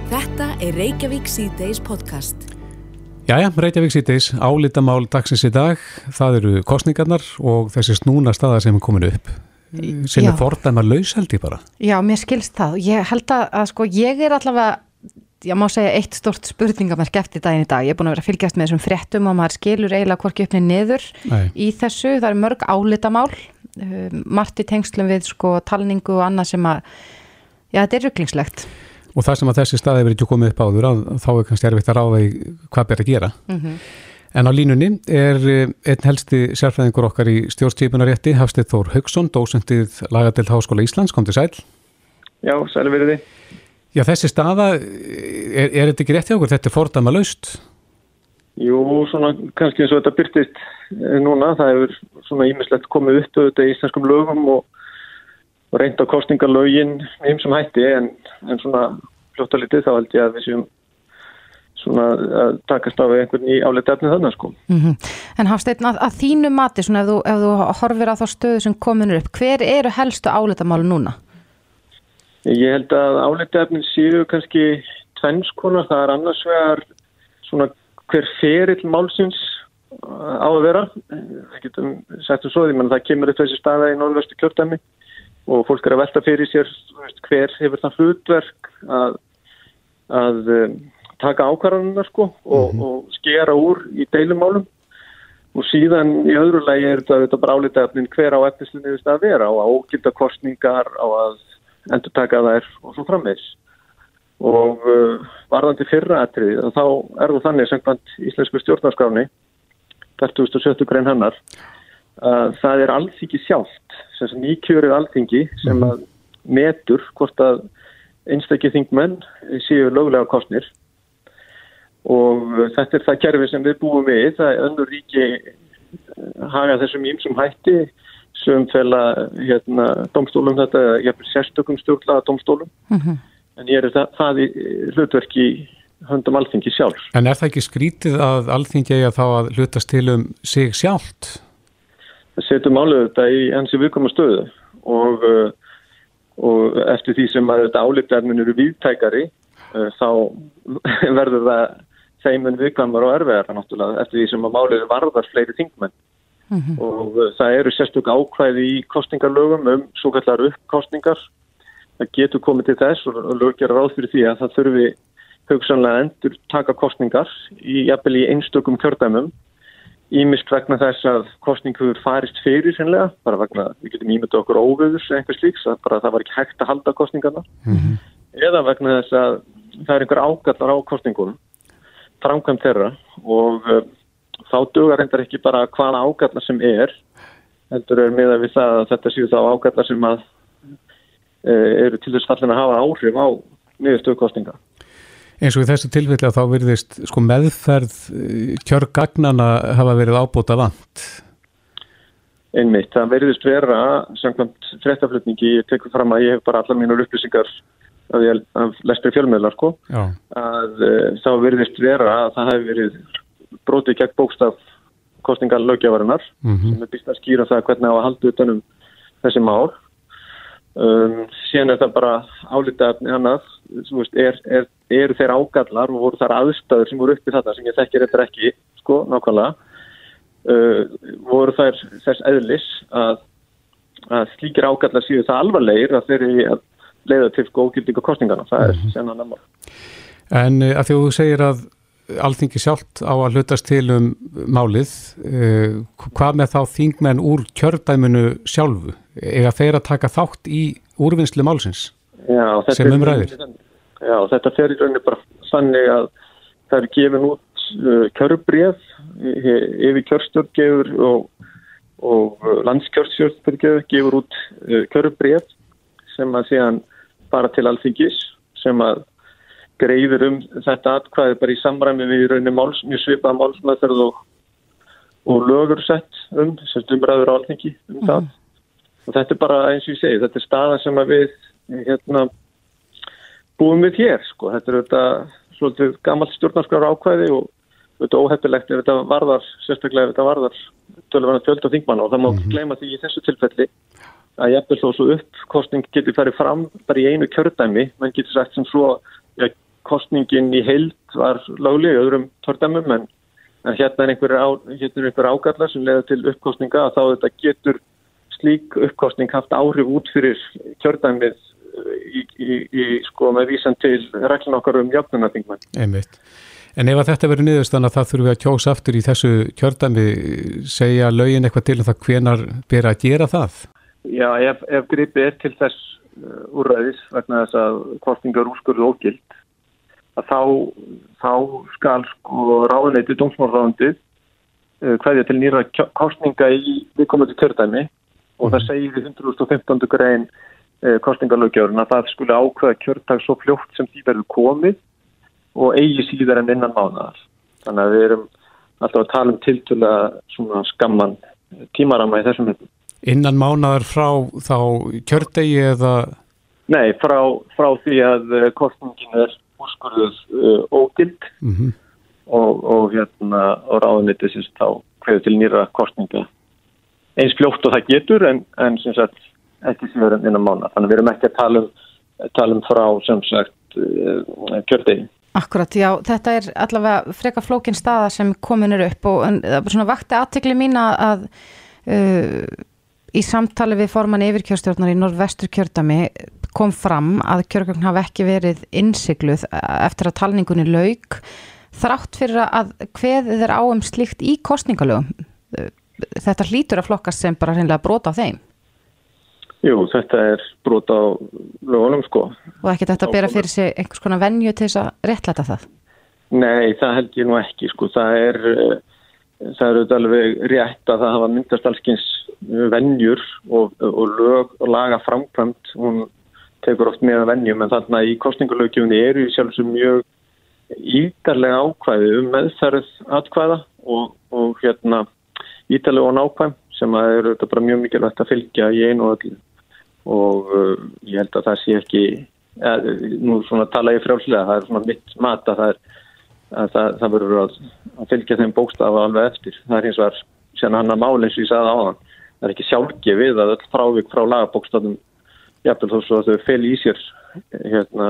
Þetta er Reykjavík C-Days podcast. Jæja, Reykjavík C-Days, álitamál dagsins í dag. Það eru kostningarnar og þessi snúna staða sem er komin upp. Sem já. er fordæma lausaldi bara. Já, mér skilst það. Ég held að, að sko, ég er allavega ég má segja eitt stort spurningamark eftir daginn í dag, ég er búin að vera að fylgjast með þessum frettum og maður skilur eiginlega hvorki uppnið niður Nei. í þessu, það er mörg álitamál um, margt í tengslum við sko talningu og annað sem að já, þetta er rugglingslegt. Og það sem að þessi staði verið ekki komið upp áður að, þá er kannski erfitt að ráða í hvað ber að gera. Mm -hmm. en á línunni er eh, einn helsti sérfræðingur okkar í stjórnstýpunarétti Hafstið Þór Haugsson, dósendið lagadelt Háskóla Íslands, kom til sæl Já, sæl Já, þessi staða, er, er þetta ekki rétt hjá okkur? Þetta er fordama laust? Jú, svona kannski eins og þetta byrtist eh, núna. Það hefur svona ímislegt komið upp auðvitað í íslenskum lögum og, og reynda kostningalögin eins sem hætti en, en svona fljóttalitið þá held ég að við séum svona að takast á einhvern í áleita efni þannig sko. Mm -hmm. En Hafstein, að, að þínu mati, svona ef þú, ef þú horfir á þá stöðu sem kominur upp, hver eru helstu áleita málu núna? Ég held að áleitefnin séu kannski tvennskonar, það er annars vegar svona hver ferill málsins á að vera, það getum sett um svo því, menn það kemur upp þessi staða í norðvestu kjörtæmi og fólk er að velta fyrir sér veist, hver hefur það hlutverk að, að um, taka ákvarðanuna sko og, mm -hmm. og skera úr í deilumálum. Og síðan í öðru lagi er þetta bara áleitefnin hver á efnislinni við stað að vera á að ógilda kostningar, á að endur taka þær og svo framvegs og uh, varðandi fyrra atriði þá er það þannig sem íslensku stjórnarskráni 47. grein hannar að það er alþingi sjálft sem nýkjörið alþingi sem að metur hvort að einstakið þingmenn séu lögulega kostnir og þetta er það kerfi sem við búum við það er öndur ríki haga þessum ímsum hætti sem fela hérna, domstólum þetta, ég hef sérstökum stjórnlaða domstólum mm -hmm. en ég er það, það í hlutverki höndum alþingi sjálf. En er það ekki skrítið að alþingi eiga þá að hlutast til um sig sjálft? Það setur máluð þetta í hansi viðkoma stöðu og, uh, og eftir því sem að þetta álitverðin eru viðtækari uh, þá verður það þeimun viðkvæmar og erfiðar náttúrulega eftir því sem að málið varðar fleiri þingmenn mm -hmm. og uh, það eru sérstök ákvæði í kostningarlögum um svo kallar uppkostningar það getur komið til þess og lögjara ráð fyrir því að það þurfi hugsanlega endur taka kostningar í í einstökum kjördæmum ímisk vegna þess að kostningur farist fyrir senlega, bara vegna við getum ímynda okkur óvöðus eða einhvers líks að bara það var ekki hægt að halda kostningarna mm -hmm. eða vegna þess að það er einhver ágallar á kostningunum framkvæmt þeirra og uh, þá dugar reyndar ekki bara hvaða ágallar sem er heldur er með að við það að þetta séu þá ágallar sem að uh, eru til þess fallin að hafa áhrif á niðurstöðkostninga. Eins og í þessu tilfelli að þá verðist sko meðferð eh, kjörgagnana hafa verið ábúta vant? Einmitt, það verðist vera samkvæmt frettaflutningi, ég tekur fram að ég hef bara allar mínur upplýsingar af, af lestri fjölmiðlar sko, að uh, þá verðist vera að það hefur verið brotið gegn bókstaf kostningar lögjafarinnar mm -hmm. sem er býst að skýra það hvernig á að halda utanum þessi mál um, síðan er það bara álitaðni annað veist, er, er, eru þeir ágallar og voru þar aðstæður sem voru uppið þetta sem ég þekkir eitthvað ekki sko nákvæmlega uh, voru þær þess eðlis að, að slíkir ágallar séu það alvarlegir að þeir eru að leiða til góðgildinga kostningana, það er mm -hmm. senna nefnum. En uh, að því að þú segir að alþingi sjálft á að hlutast til um málið, uh, hvað með þá þingmenn úr kjördæminu sjálfu? Ega þeir að taka þátt í úrvinnslu málsins já, sem umræðir? Já, þetta fer í rauninni bara sannig að það er gefin út uh, kjörbreyð yfir kjörstjórn gefur og, og landskjörstjórn gefur út kjörbreyð sem að síðan bara til alþingis sem að greiður um þetta atkvæði bara í samræmi við raunin máls, mjög svipað málsmaðferð og, og lögur sett um, sem umræður á alþingi um mm. það. Og þetta er bara eins og ég segi, þetta er staða sem við hérna, búum við hér, sko. Þetta er þetta svolítið gammalt stjórnarskrar ákvæði og þetta er óheppilegt ef þetta varðar, sérstaklega ef þetta varðar tölvana tjöld og þingmann og það má mm -hmm. gleyma því í þessu tilfelli að jafnvel þó svo uppkostning getur farið fram bara í einu kjördæmi mann getur sagt sem svo ja, kostningin í heild var láglega í öðrum kjördæmum en, en hérna er einhver, á, hérna einhver ágallar sem leða til uppkostninga að þá þetta getur slík uppkostning haft áhrif út fyrir kjördæmið í, í, í sko með vísan til reglun okkar um jöfnunatingmann. Einmitt. En ef að þetta verður niðurstann að það þurfum við að kjósa aftur í þessu kjördæmi segja lögin eitthvað til um það hvenar byrja að gera það? Já, ef, ef gripið er til þess uh, úrræðis vegna þess að kostningar úrskurðu ógild að þá, þá skal sko ráðneiti dómsmórráðandi hverja til nýra kostninga í viðkomandi kjördæmi og það mhm. segir í 115. grein uh, kostningalögjörun að það skulle ákveða kjördag svo fljótt sem því verður komið og eigi síðar en innan mánuðar. Þannig að við erum alltaf að tala um tiltöla svona skamman tímarama í þessum hefðum. Innan mánadar frá þá kjördegi eða? Nei, frá, frá því að eh, kostningin er úrskurðuð uh, ógild mm -hmm. og, og hérna á ráðuniti sérst þá hverju til nýra kostninga eins fljótt og það getur en, en sem sagt ekki síður en innan mánu. Þannig að við erum ekki að tala um, tala um frá sem sagt uh, kjördegi. Akkurat, já, þetta er allavega freka flókin staða sem komin er upp og en, það er svona vakti aðtekli mín að uh, Í samtali við forman yfirkjörstjórnar í norðvestur kjördami kom fram að kjörgögn hafi ekki verið innsikluð eftir að talningunni laug þrátt fyrir að hveðið er á um slikt í kostningalögum. Þetta hlýtur að flokkast sem bara hreinlega brota á þeim. Jú, þetta er brot á lögunum sko. Og ekki þetta að bera fyrir sig einhvers konar vennju til þess að réttlæta það? Nei, það held ég nú ekki sko. Það er, eh, það er auðvitað alveg rétt að það hafa myndast allskins vennjur og, og lög og laga framkvæmt. Hún tekur oft með vennjum en þarna í kostningalögjöfni eru sjálfsög mjög ídarlega ákvæði um meðferð atkvæða og, og hérna ídarlega og nákvæm sem að eru þetta bara mjög mikilvægt að fylgja í einu og öllu og uh, ég held að það sé ekki eð, nú svona tala ég frjálslega það er svona mitt mat að það er að það, það verður að, að fylgja þeim bókstafa alveg eftir það er eins og er sérna hann að máli eins og ég sagði á hann það er ekki sjálfgefið að öll frávik frá lagabókstafum jafnvel þó að þau fel í sér hérna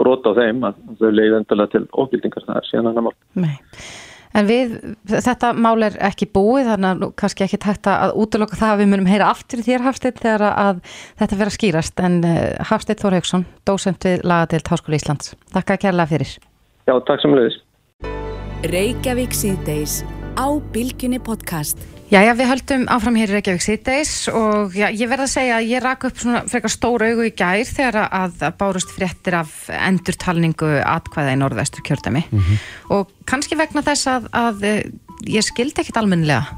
brota á þeim að þau leiði endalega til ógildingar það er síðan annar mál. Nei. En við, þetta mál er ekki búið þannig að kannski ekki tægt að útlöka það að við munum heyra aftur þér Hafsteit þegar að þetta vera skýrast en eh, Hafsteit Þór Haugsson, dósend við lagadeilt Háskóli Íslands. Takk að kærlega fyrir. Já, takk sem leiðis. Reykjavík síðdeis á Bilginni podcast. Jæja, við höldum áfram hér í Reykjavík síðdeis og já, ég verð að segja að ég rak upp svona frekar stóra augu í gær þegar að, að bárust fréttir af endurtalningu atkvæða í norðvestur kjördami mm -hmm. og kannski vegna þess að, að ég skildi ekkit almennilega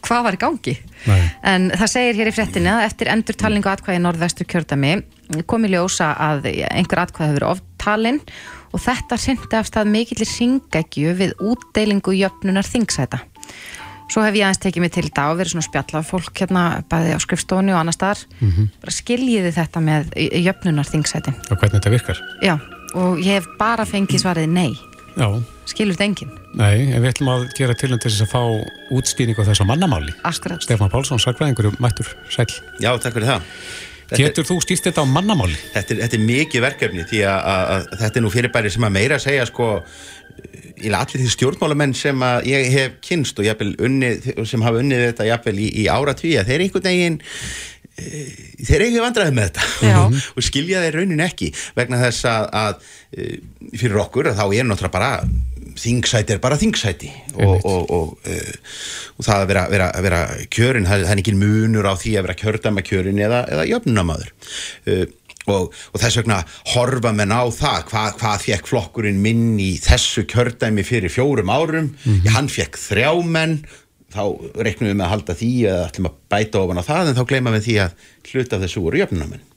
hvað var í gangi Nei. en það segir hér í fréttinni að eftir endurtalningu atkvæða í norðvestur kjördami komi ljósa að einhver atkvæða hefur oftalinn og þetta syndi afstað mikillir syngækju við útdeilingu jöfnunar þingsæta Svo hef ég aðeins tekið mig til þetta og verið svona spjallað fólk hérna bæði á skrifstónu og annar staðar. Mm -hmm. Skiljiði þetta með jöfnunar þingsætin. Og hvernig þetta virkar? Já, og ég hef bara fengið svarið nei. Já. Skilur þetta enginn? Nei, en við ætlum að gera til þess að fá útstýringu á þessu mannamáli. Akkurat. Stefán Pálsson, sagfræðingur, mættur, sæl. Já, takk fyrir það. Getur þú stýrt þetta á mannamáli? Þetta er, þetta er mikið verkefni því að, að, að þetta er nú fyrirbæri sem að meira að segja sko í allir því stjórnmálamenn sem að ég hef kynst og unnið, sem hafa unnið þetta jafnvel í, í ára tví að þeir einhvern veginn þeir eru ekki vandraðið með þetta. Og skilja þeir raunin ekki vegna þess að, að e, fyrir okkur þá er náttúrulega bara þingsæti er bara þingsæti. Og, og, og, uh, og það að vera, vera, vera kjörin, það, er ekki munur á því að vera kjördama kjörin eða, eða jöfnunamadur og, og þess vegna horfa menn á það hvað, hvað fekk flokkurinn minn í þessu kjördæmi fyrir fjórum árum. Mm -hmm. hann fekk þrjá menn þá reiknum við með að halda því eða ætlum að bæta ofan á það en þá gleyma við því að hluta þessu voru jöfnunamenn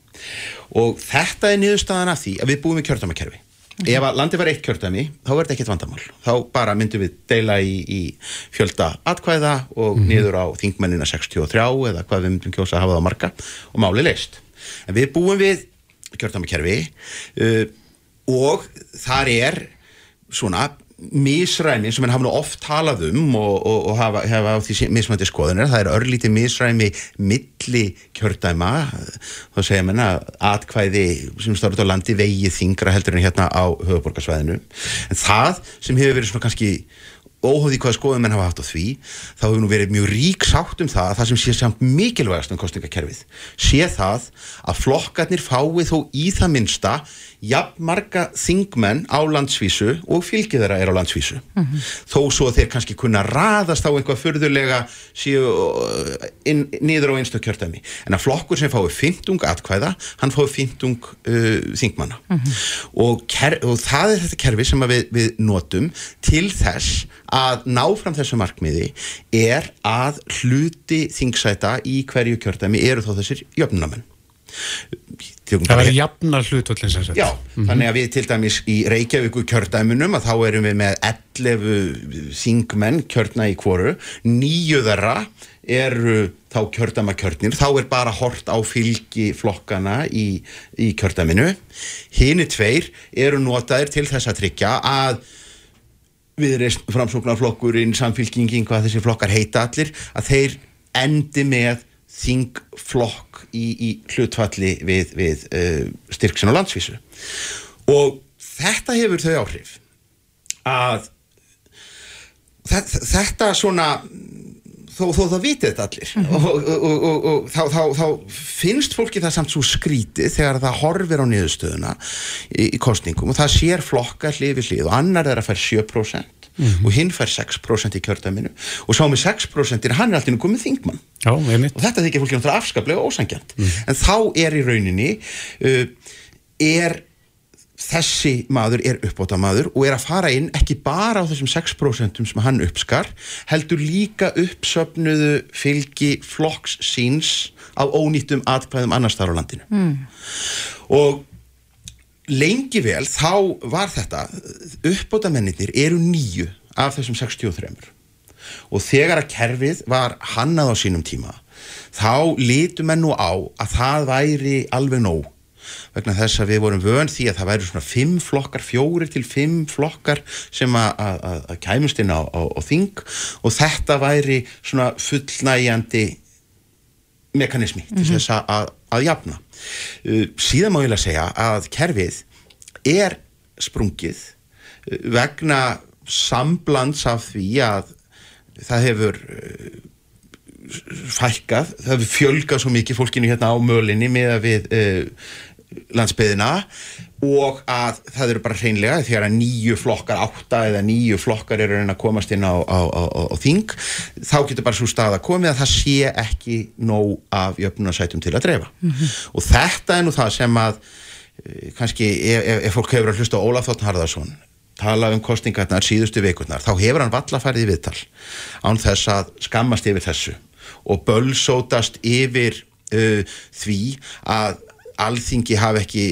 og þetta er niðurstaðan af því að við búum í kjördæmakerfi Mm -hmm. Ef að landi var eitt kjördæmi, þá verður þetta ekkert vandamál. Þá bara myndum við deila í, í fjölda atkvæða og mm -hmm. niður á þingmennina 63 eða hvað við myndum kjósa að hafa það á marka og máli leist. En við búum við kjördámakerfi uh, og þar er svona misræmi sem henn hafa nú oft talað um og, og, og hafa, hafa á því mismætti skoðunir, það er örlítið misræmi milli kjördæma. Þá segja mér að atkvæði sem út á landi vegið þingra heldur en hérna á höfuborgarsvæðinu en það sem hefur verið svona kannski óhóði hvað skoðum menn hafa haft á því þá hefur nú verið mjög rík sátt um það að það sem sé samt mikilvægast um kostningakerfið sé það að flokkarnir fái þó í það minsta jafnmarga þingmenn á landsvísu og fylgið þeirra er á landsvísu mm -hmm. þó svo þeir kannski kunna raðast á einhvað förðulega síu uh, inn, niður á einstu kjörtæmi en að flokkur sem fái fyntung atkvæða, hann fái fyntung uh, þingmanna mm -hmm. og, og það er þetta kerfi sem við, við notum til þess að ná fram þessu markmiði er að hluti þingsæta í hverju kjörtæmi eru þó þessir jöfnunamenn Það verður jafnar hlutvöldin sem sagt. Já, mm -hmm. þannig að við til dæmis í Reykjavíku kjördæmunum að þá erum við með 11 þingmenn kjörna í kvoru, nýju þeirra eru þá kjördæmakjörnir, þá er bara hort á fylgi flokkana í, í kjördæminu. Hini tveir eru notaðir til þess að tryggja að við reist framsóknarflokkurinn, samfylkingin, hvað þessi flokkar heita allir, að þeir endi með þingflokk í, í hlutfalli við, við uh, styrksin og landsvísu. Og þetta hefur þau áhrif að þetta svona þó, þó það vitið þetta allir. Mm -hmm. og, og, og, og þá, þá, þá finnst fólki það samt svo skrítið þegar það horfir á niðurstöðuna í, í kostningum og það sér flokka hlið við hlið og annar er að færa 7% og hinn fær 6% í kjördæminu og sá með 6% hann er alltaf komið þingmann Já, einmitt. og þetta þykir fólki náttúrulega afskaplega ósangjant en þá er í rauninni uh, er þessi maður er uppbóta maður og er að fara inn ekki bara á þessum 6% sem hann uppskar heldur líka uppsöfnuðu fylgi flokks síns af ónýttum atkvæðum annars þar á landinu mm. og lengi vel þá var þetta uppbóta mennir eru nýju af þessum 63 og þegar að kerfið var hannað á sínum tíma þá litum enn nú á að það væri alveg nóg. Vegna þess að við vorum vön því að það væri svona fimm flokkar, fjóri til fimm flokkar sem að kæmust inn á, á, á þing. Og þetta væri svona fullnægjandi mekanismi mm -hmm. til þess að, að jafna. Uh, síðan má ég lega segja að kerfið er sprungið uh, vegna samblands af því að það hefur uh, fækkað, það hefur fjölgað svo mikið fólkinu hérna á mölinni með að við landsbyðina og að það eru bara hreinlega þegar að nýju flokkar, átta eða nýju flokkar eru að komast inn á, á, á, á þing, þá getur bara svo stað að komið að það sé ekki nóg af jöfnunarsætum til að dreifa mm -hmm. og þetta er nú það sem að eh, kannski ef, ef, ef fólk hefur að hlusta Ólaf Þóttn Harðarsson tala um kostingarnar síðustu veikurnar, þá hefur hann valla farið í viðtal án þess að skammast yfir þessu og bölsótast yfir uh, því að alþingi hafi ekki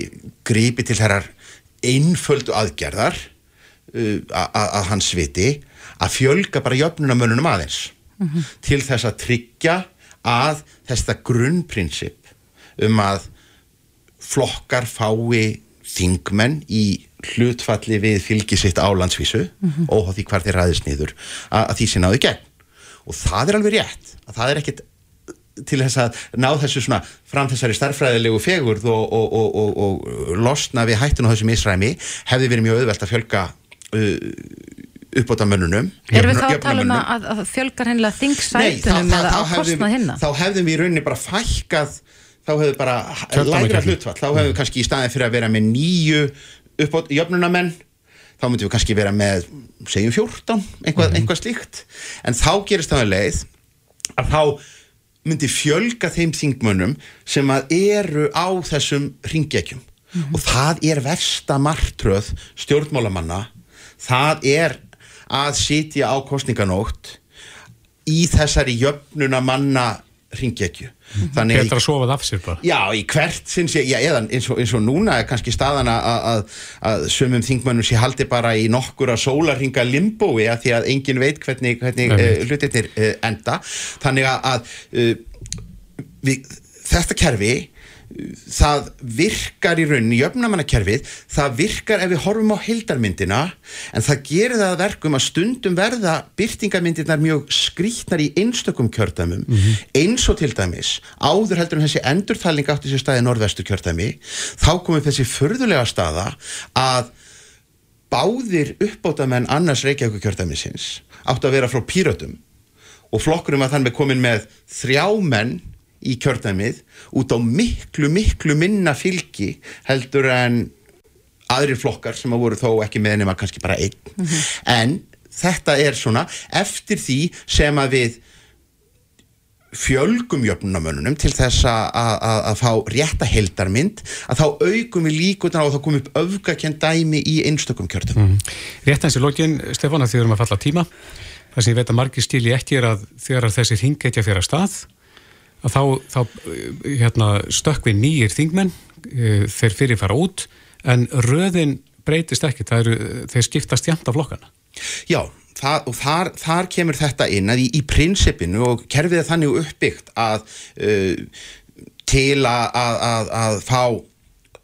grípi til þessar einföldu aðgerðar uh, að hans viti að fjölga bara jöfnunamönunum aðeins mm -hmm. til þess að tryggja að þesta grunnprinsip um að flokkar fái þingmenn í hlutfalli við fylgisitt á landsvísu mm -hmm. óháð því hvar þeir ræðist nýður að, að því sé náðu gegn og það er alveg rétt að það er ekkit til þess að ná þessu svona fram þessari starfræðilegu fegurð og, og, og, og losna við hættun á þessum ísræmi hefði verið mjög auðvelt að fjölga uh, uppbóta mönnunum Erum við þá að tala um að, að fjölgar hennilega þingsætunum eða á kostnað hinna? Þá hefðum við í rauninni bara fækkað þá hefðu bara lægra hlutfall. Þá hefðu kannski í staðin fyrir að vera með nýju uppbóta jöfnunamenn þá myndum við kannski vera með segjum 14, einhvað, mm. einhvað slíkt. En þá gerist það með leið að þá myndi fjölga þeim þingmönnum sem að eru á þessum ringjækjum mm -hmm. og það er versta martröð stjórnmálamanna það er að sitja á kostninganótt í þessari jöfnuna manna ringjækju Þannig Betra að sofa það af sér bara. Já, í hvert sinns ég, já, eða eins og, eins og núna er kannski staðan að, að sömum þingmannum sé haldi bara í nokkura sólarhinga limbói að því að engin veit hvernig, hvernig uh, hlutinir uh, enda. Þannig að uh, við, þetta kerfi það virkar í rauninni jöfnamannakerfið, það virkar ef við horfum á hildarmyndina en það gerir það verkum að stundum verða byrtingamyndirnar mjög skrítnar í einstökum kjördæmum mm -hmm. eins og til dæmis áður heldur en þessi endurþalning átti sér staði norðvestu kjördæmi þá komum þessi förðulega staða að báðir uppbótamenn annars Reykjavík kjördæmisins átti að vera frá pýrötum og flokkurum að þannig komin með þrjá menn í kjördæmið út á miklu, miklu minna fylgi heldur en aðrir flokkar sem að voru þó ekki með nema kannski bara einn. Mm -hmm. En þetta er svona eftir því sem að við fjölgum jöfnunamönunum til þess að fá rétta heldarmynd að þá augum við líkutan á að þá komum upp öfgakend dæmi í einstökum kjörtum. Mm -hmm. Rétt eins í lokin, Stefán, að þið erum að falla tíma. Það sem ég veit að margir stíli ekki er að þegar þessi hinggetja fyrir að stað að þá, þá hérna, stökkvi nýjir þingmenn e, þeir fyrir fara út en röðin breytist ekki. Eru, þeir skiptast jæmt af flokkana. Já, það, og þar, þar kemur þetta inn að í, í prinsipinu og kerfið er þannig uppbyggt að uh, til að, að, að fá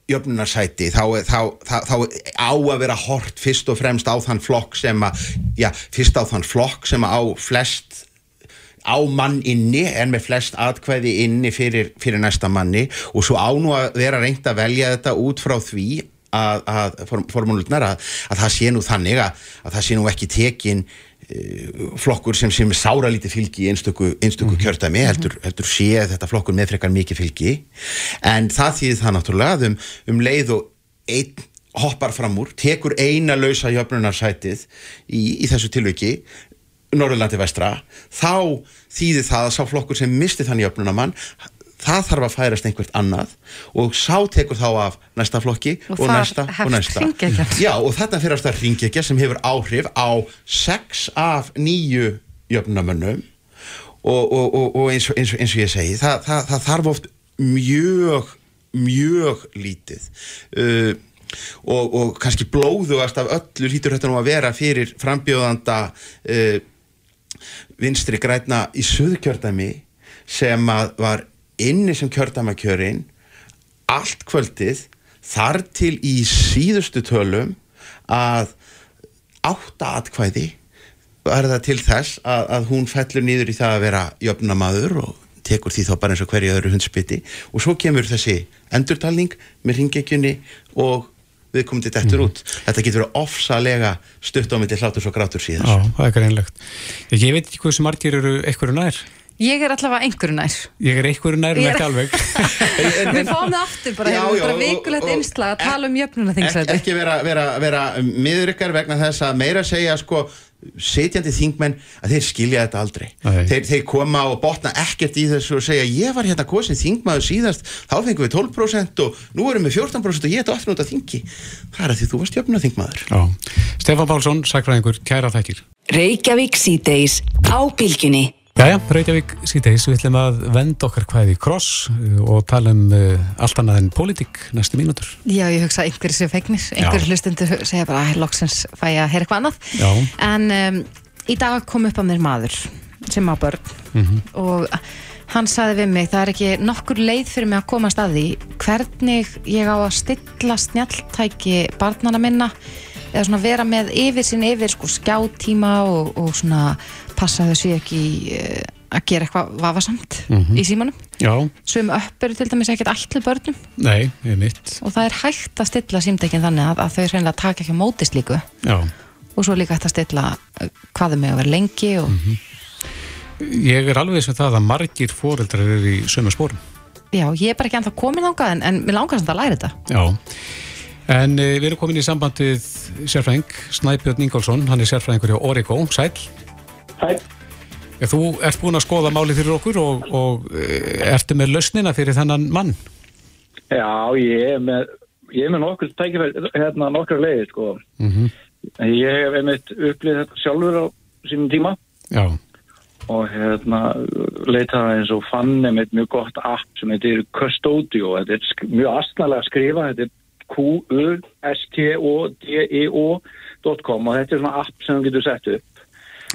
jöfnunarsæti þá, þá, þá, þá á að vera hort fyrst og fremst á þann flokk sem að já, fyrst á þann flokk sem að á flest á mann inni en með flest atkvæði inni fyrir, fyrir næsta manni. Og svo á nú að vera reynd að velja þetta út frá því að, að formúlutnar að, að það sé nú þannig að, að það sé nú ekki tekin uh, flokkur sem sem sára lítið fylgi í einstöku, einstöku mm -hmm. kjördæmi heldur, heldur sé þetta flokkur með frekar mikið fylgi. En það þýðir það náttúrulega um, um leið og einn hoppar fram úr, tekur eina lausa jöfnunarsætið í, í þessu tilviki Norðurlandi vestra, þá þýðir það að sá flokkur sem misti þann jöfnunamann það þarf að færast einhvert annað og sá tekur þá af næsta flokki Og og, næsta og næsta. Já, og þetta fyrir að ringekja sem hefur áhrif á sex af nýju jöfnunamönnum og, og, og, og eins, eins, eins og ég segi það, það, það þarf oft mjög mjög lítið uh, og, og kannski blóðugast af öllu lítur þetta nú að vera fyrir frambjóðanda uh, vinstri grætna í söðkjördæmi sem var inni sem kjördæmakjörin allt kvöldið þar til í síðustu tölum að átta atkvæði er það til þess að, að hún fellur nýður í það að vera jöfnamaður og tekur því þá bara eins og hverju öðru hundspiti og svo kemur þessi endurtalning með ringekjunni og við komum til dettur út. Þetta getur verið ofsalega stutt á milli hlátur svo grátur síðan. Já, það er greinlegt. Ég, ég veit ekki hvað sem margir eru einhverju nær. Ég er allavega einhverju nær. Ég er einhverju nær en er- ekki alveg. Við fáum það aftur bara, Já, hefur já, bara vikulegt einslag að tala um Ek, jöfnunaþingsæti. ekki vera, vera, vera miður ykkar vegna þess að meira segja sko sitjandi þingmenn að þeir skilja þetta aldrei þeir, þeir koma og botna ekkert í þessu og segja ég var hérna kosin þingmaður síðast þá fengum við 12% og nú erum við 14% og ég er aftur út af þingi það er að því þú varst jöfna þingmaður Já. Stefán Pálsson, sakfræðingur, kæra þækir. Reykjavík síðdeis á bylgjunni. Jæja, Reykjavík síðdeis, við ætlum að venda okkar hvaði í kross uh, og tala um uh, allt annað en pólitík næstu mínútur. Já, ég hugsa einhverju séu fegnir, einhverju hlustundu segja bara að loksins fæ að heyra eitthvað annað. Já. En um, í dag kom upp að mér maður sem á börn Mhm. og hann saði við mig, það er ekki nokkur leið fyrir mig að komast að því hvernig ég á að stilla snjalltæki barnana minna eða svona vera með yfir sín yfir sko skjátíma og, og svona passa þau sé ekki uh, að gera eitthvað vafasamt Mhm. í símanum. Já, Sum upp eru til dæmis ekkert ætlu börnum. Nei, og það er hægt að stilla símdækin þannig að, að þau reynilega taka ekki á móti slíku. Já, og svo líka hægt að stilla uh, hvað þau með að vera lengi og ég er alveg sem það að margir foreldrar eru í sömu spórum. já, ég er bara ekki ennþá komin þangað en, en mér langar samt að læra þetta. Já, en uh, við erum komin í sambandið sérfræðing, Snæbjörn Ingólfsson, hann er sérfræðingur hjá Origo, sæl. Hæ, Ja, þú ert búin að skoða máli fyrir okkur og, og uh, ertu með lausnina fyrir þennan mann. já, ég er með, ég er með nokkur tækifæri, hérna nokkur leiðir, sko. Mm Ég hef einmitt upplýð þetta sjálfur á sínum tíma Já, og hérna leitaði eins og fann einmitt mjög gott app sem heitir Custodio. Þetta er mjög astnalega að skrifa, þetta er Q-U-S-T-O-D-I-O.com og þetta er svona app sem þú getur sett upp.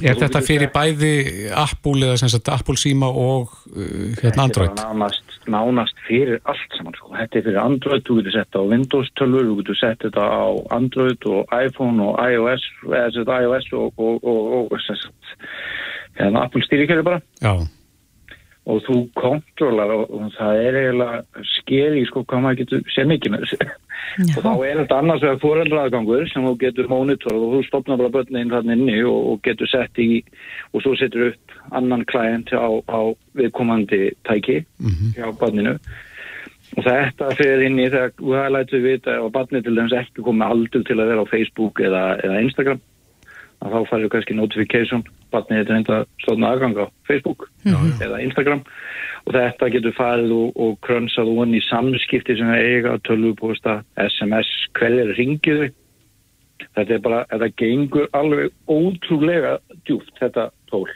Er þetta fyrir bæði Apple eða sem sagt Apple síma og uh, hérna Android? Þetta er nánast, nánast fyrir allt saman sko. Þetta er fyrir Android, þú getur sett þetta á Windows 12, þú getur sett þetta á Android og iPhone og iOS, eða sett iOS og, og, og, og, og sem sagt, hérna Apple stýrikerfi bara Já, og þú kontrollar og, og það er eiginlega skeri sko hvað maður getur sér mikið með þessu. Og þá er þetta annars vegar foreldraðgangur sem þú getur mónitorað og þú stopnar bara börnin þarna inni og, og getur sett í og svo setur upp annan klæent á, á viðkomandi tæki hjá barninu. Og þetta fyrir inn í þegar þú hefði lætið vita og barnið til þess ekki komið aldur til að vera á Facebook eða, eða Instagram að þá færðu kannski notification barnið þetta reynda stóðna aðgang á Facebook eða Instagram. Og þetta getur farið og, og krönsað von í samskipti sem er eiga tölvupósta, SMS, hverjir ringið þau. Þetta er bara, þetta gengur alveg ótrúlega djúft þetta tól.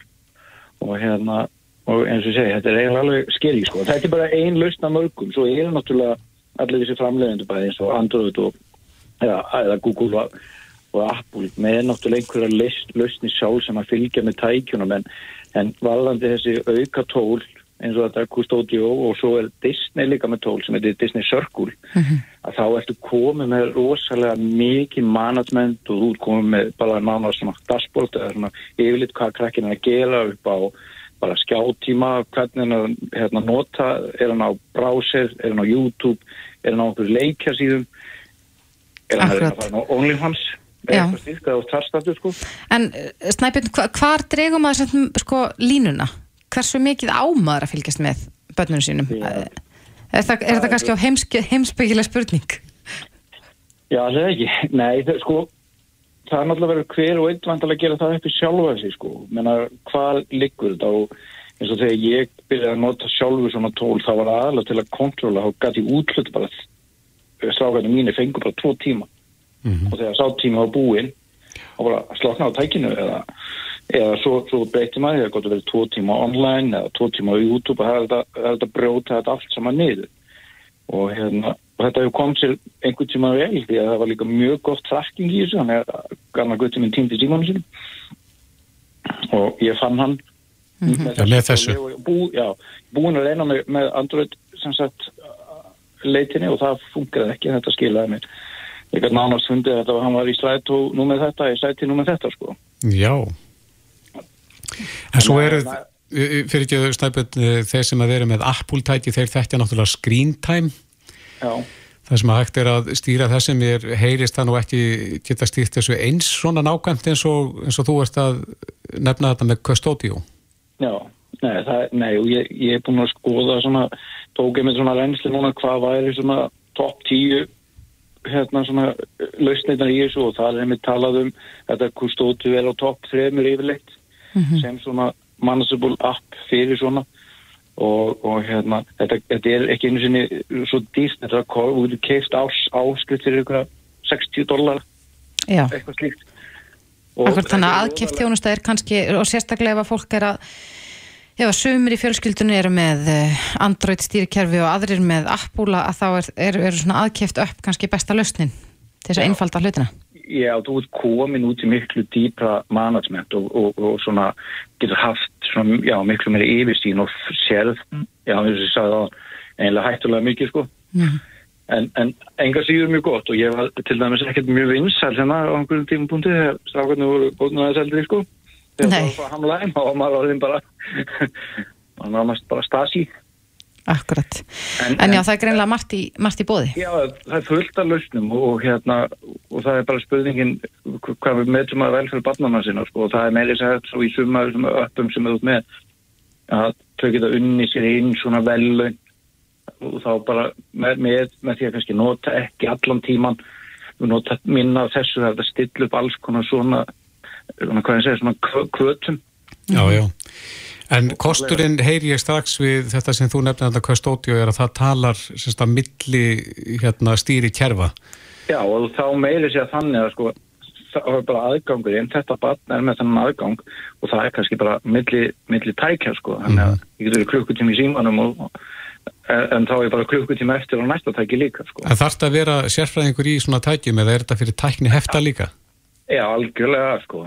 Og hérna og eins og segi, þetta er eiginlega alveg skeri sko. þetta er bara ein lausn af mörgum. Svo er náttúrulega allir þessi framleiðendur bæði eins og Android og eða, eða Google og, og Apple með náttúrulega einhverja lausn, lausni sjálf sem að fylgja með tækjunum en, en valandi þessi auka tól eins og þetta Custodio og svo er Disney líka með tól sem heitir Disney Circle að þá ertu komið með rosalega mikið management og þú ert komið með bara nána svona dashboard eða svona yfirleitt hvað krakkin er að gera upp á bara skjátíma, hvernig hann að hérna, nota, er hann á browser, er hann á YouTube, er hann á okkur leikjarsýðum, er hann að Akkurat. fara á OnlyFans, er eitthvað styrkt eða á tarstatu sko. En uh, Snæbjörn, hva, hvar dregum maður sem, sko, línuna? Hversu mikið ámaður að fylgjast með börnunum sínum? Já. Er, það, er það kannski á heimsk, heimsbyggilega spurning? Já, það er ekki. Nei, það, sko, það er náttúrulega verið hver og einn vantilega að gera það í sjálfa sig, sko. Menna, hvað liggur þetta og eins og þegar ég byrjaði að nota sjálfu svona tól, þá var aðalega til að kontróla og gæti útlut bara strákarnir mínir fengur bara tvo tíma og þegar sá tíma var búinn og bara slokna á tækinu eða, eða svo, svo breyti maður það gott að vera tvo tíma online eða tvo tíma á YouTube og það er þetta- er þetta brjóta þetta allt saman niður. Og, hérna, og þetta hefur komið sér einhvern tíma vel því að það var líka mjög gott tracking í þessu þannig að gamla gutti minn týndi símanu sinum og ég fann hann Já, með þessu. og ég bú, já, búin að reyna með, með Android sem sagt leitinni og það funkaði ekki þetta skilaði mér ég gæti nánast fundið að hann var í strætó nú með þetta, í stræti nú með þetta sko Já. En svo að- eru, fyrir ekki stæpið, þeir sem að vera með Apple-tæki, þeir þekkja náttúrulega screen time. já, Það sem að hægt er að stýra þessum er heyrist það nú ekki geta stýrt þessu eins svona nákvæmt eins og, eins og þú ert að nefna þetta með Custodio. já nei, það, nei og ég, ég er búin að skoða svona, tók ég með svona reynsli núna hvað væri svona topp tíu hérna svona lausnirnar í þessu og það er einmitt talað um þetta Custodio er á topp þremur yfirleitt sem svona manageable app fyrir svona. Og, og hérna þetta, þetta er ekki einu sinni svo dýrt þetta er að getur keift ás áskrift fyrir eitthvað 60 dólar eitthvað slíkt. Akkur þannig að þjónusta er kannski, og sérstaklega ef að fólk er að ef að sumir í fjölskyldunni eru með eh, Android stýrikerfi og aðrir með Apple að þá er, er, er svona aðkeft upp kannski besta lausnin til þess að einfalda hlutina. Já, þú ert komin út í miklu dýpra management og, og, og svona getur haft svona, já, miklu meiri yfirstín og sérð, já, eins og ég sagði það einlega hættulega mikið, sko. En, en enga síður mjög gott og ég var til dæmis ekkert mjög vinsæl hérna á einhverjum tímapunkti þegar strákarnir voru góðnum aðeins eldri, sko. Þegar það var bara hamlaðin og maður orðin bara, maður nánast bara stasi. Akkurat. En- En já, það er greinlega margt í, margt í bóði. Já, það er fullt af lausnum og hérna, og það er bara spurningin hv- hvað við meðtum að velferð barnana sinna, sko, og það er meiri sætt svo í suma öppum sem er út með að þau geta unni sér inn svona vellaun og þá bara með, með, með því að kannski nota ekki allan tíman nota minna þessu það er að stilla upp alls konar svona hvað ég segja, svona kvö- kvötum Já, já. En kosturinn heyri ég strax við þetta sem þú nefnir þetta Custodio er að það talar sérst að milli hérna, stýri kerfa. Já, og þá meiri sér þannig að sko, það er bara aðgangur en þetta barn er með þennan aðgang og það er kannski bara milli, milli tækja sko, þannig að ég getur klukkutími í símanum og, og en þá er bara klukkutíma eftir á næsta tæki líka sko. En þarf þetta að vera sérfræðingur í svona tækjum eða er þetta fyrir tækni hefta líka? Já, algjörlega sko.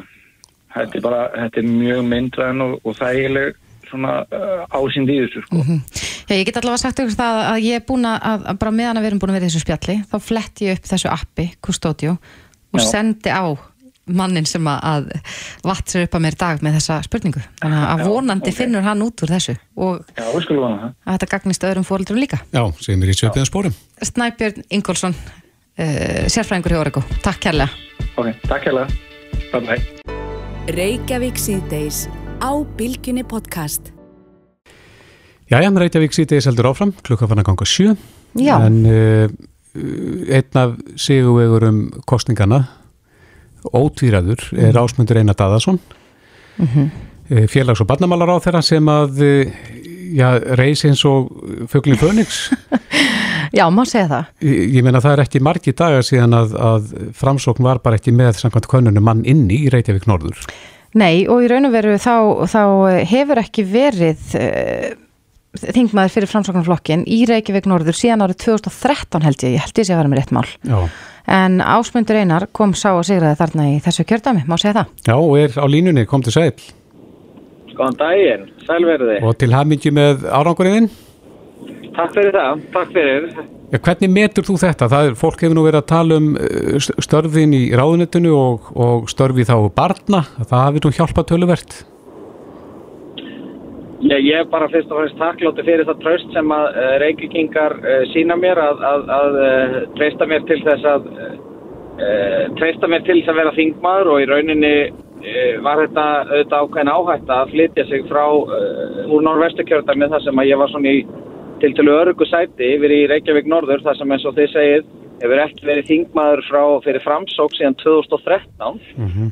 Þetta er bara, þetta er mjög myndræðin og, og þægileg svona uh, ásýnd í þessu sko. Já, ég get allavega sagt ykkur það að ég er búin að, að bara meðan að við erum búin að vera í þessu spjalli þá flett ég upp þessu appi, Custodio og Já. sendi á mannin sem að, sér upp að mér í dag með þessa spurningu þannig að Já, vonandi ok. finnur hann út úr þessu og Já, við skulum vana það. að þetta gagnist öðrum fóröldurum líka Já, sem er í söpiðan spórum. Snæbjörn Ingolson uh, sérfræðingur hjá Origo, takk kærlega Ok, takk hérlega. Bye bye. Reykjavík síðdeis á Bilginni podcast. Jæja, Reykjavík síðdegis heldur áfram, klukka fann að ganga sjö. Já. En uh, einn af sigurvegurum kostningana, ótvíraður, er Ásmundur Einar Daðarsson, Mhm. uh, félags- og barnamálar á þeirra sem að já, reys eins og fuglin Fönix. Já, má segja það Ég, ég meina það er ekki margi dagar síðan að, að framsókn var bara ekki með samkvæmt könnunum mann inni í Reykjavík Norður. Nei, og í raun og veru þá, þá hefur ekki verið uh, þingmaður fyrir framsóknarflokkin í Reykjavík Norður síðan árið 2013 held ég, ég held ég sé að vera með rétt mál. Já. En Ásmundur Einar kom sá og sigraði þarna í þessu kjördami, má segja það. Já, og er á línunni, kom til sæl. Góðan daginn, sælverði. Og til hamingi með áranguriðin. Takk fyrir það, takk fyrir. Ja, hvernig metur þú þetta? Það er, fólk hefur nú verið að tala um eh, st- störfin í ráðunettinu og, og störfi þá barna. Það hafi nú hjálpað töluvert. Já, ég er bara fyrst og fremst takkláttu fyrir það tröst sem að uh, Reykjavíkingar uh, sína mér að, að, að treysta mér til þess að treysta mér til þess að vera þingmaður og í rauninni var þetta auðvitað ákveðin áhætta að flytja sig frá úr norðvestukjörðar með það sem að ég var svona í til til örugu sæti yfir í Reykjavík norður þar sem eins og þið segið hefur ekki verið þingmaður frá fyrir framsók síðan 2013 Mhm.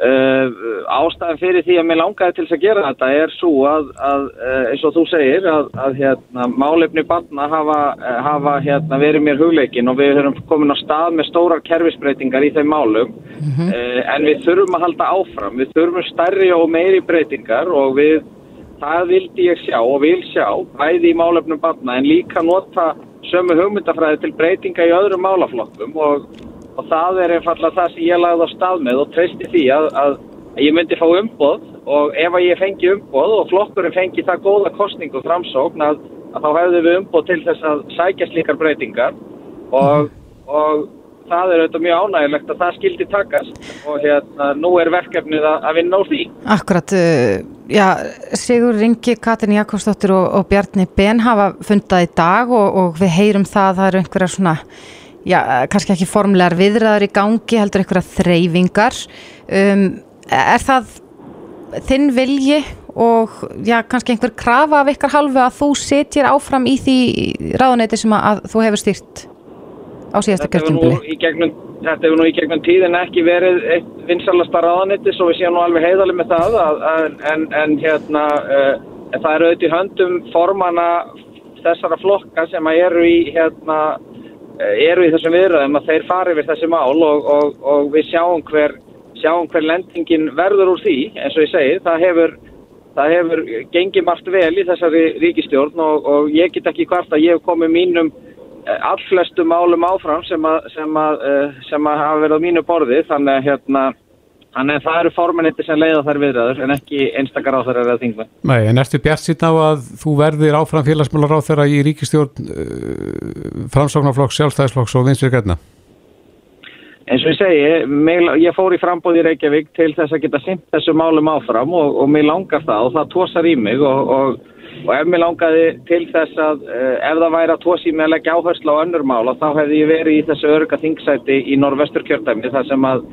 Uh, ástæðan fyrir því að mér langaði til þess að gera þetta er svo að, að uh, eins og þú segir að, að hérna, málefni barna hafa, uh, hafa hérna, verið mér hugleikin og við höfum komin á stað með stórar kerfisbreytingar í þeim málum. Uh, en við þurfum að halda áfram. Við þurfum stærri og meiri breytingar og við, það vildi ég sjá og vil sjá, bæði í málefnum barna en líka nota sömu hugmyndafræði til breytinga í öðrum málaflokkum og og það er einfallega það sem ég lagði á stað með og treysti því að, að ég myndi fá umboð og ef að ég fengi umboð og flokkurinn fengi það góða kostningu framsókn að, að þá hefðu við umboð til þess að sækja slíkar breytingar og, og það er auðvitað mjög ánægilegt að það skildi takast og hérna nú er verkefnið að, vinna úr því. Akkurat, uh, já, Sigur Ringi, Katrin Jakobsdóttir og, og Bjarni Ben hafa fundað í dag og, og við heyrum það að það eru einhverja svona já, kannski ekki formlegar viðræður í gangi, heldur einhverja þreyfingar. Um, er það þinn vilji og já, kannski einhver krafa af ykkar halvu að þú setjir áfram í því ráðuneyti sem að, þú hefur stýrt á síðasta kjörtjumbili? þetta hefur nú í gegnum tíðin ekki verið eitt vinsalasta ráðanetti svo við séum nú alveg heiðalið með það að, að, en, en hérna uh, en það eru auðvitað í höndum formana þessara flokka sem að eru í hérna eh, eru í þessum viðræðum að þeir fari við þessi mál og, og, og við sjáum hver, sjáum hver lendingin verður úr því eins og ég segi, það hefur það hefur gengið margt vel í þessari ríkistjórn og, og ég get ekki hvart að ég hef komið mínum eh, allflestu málum áfram sem að, sem að, eh, sem að hafa verið á mínu borði þannig að hérna þannig að það eru formanittir sem leiða þær viðræður en ekki einstakar á þær eða þingmenn Nei, en ertu bjart síðan á að þú verðir áfram félagsmálar á þeirra í ríkistjórn uh, framsóknarflokks, sjálfstæðisflokks og vinstri gætna? eins og ég segi, ég fór í frambóð í Reykjavík til þess að geta sint þessu málum áfram og, og mig langar það og það tósar í mig og, og, og ef mig langaði til þess að uh, ef það væri að tósa í mig að leggja áherslu á önnur mál þá hefði ég verið í þessu örga þingsæti í norvestur kjördæmi þar sem að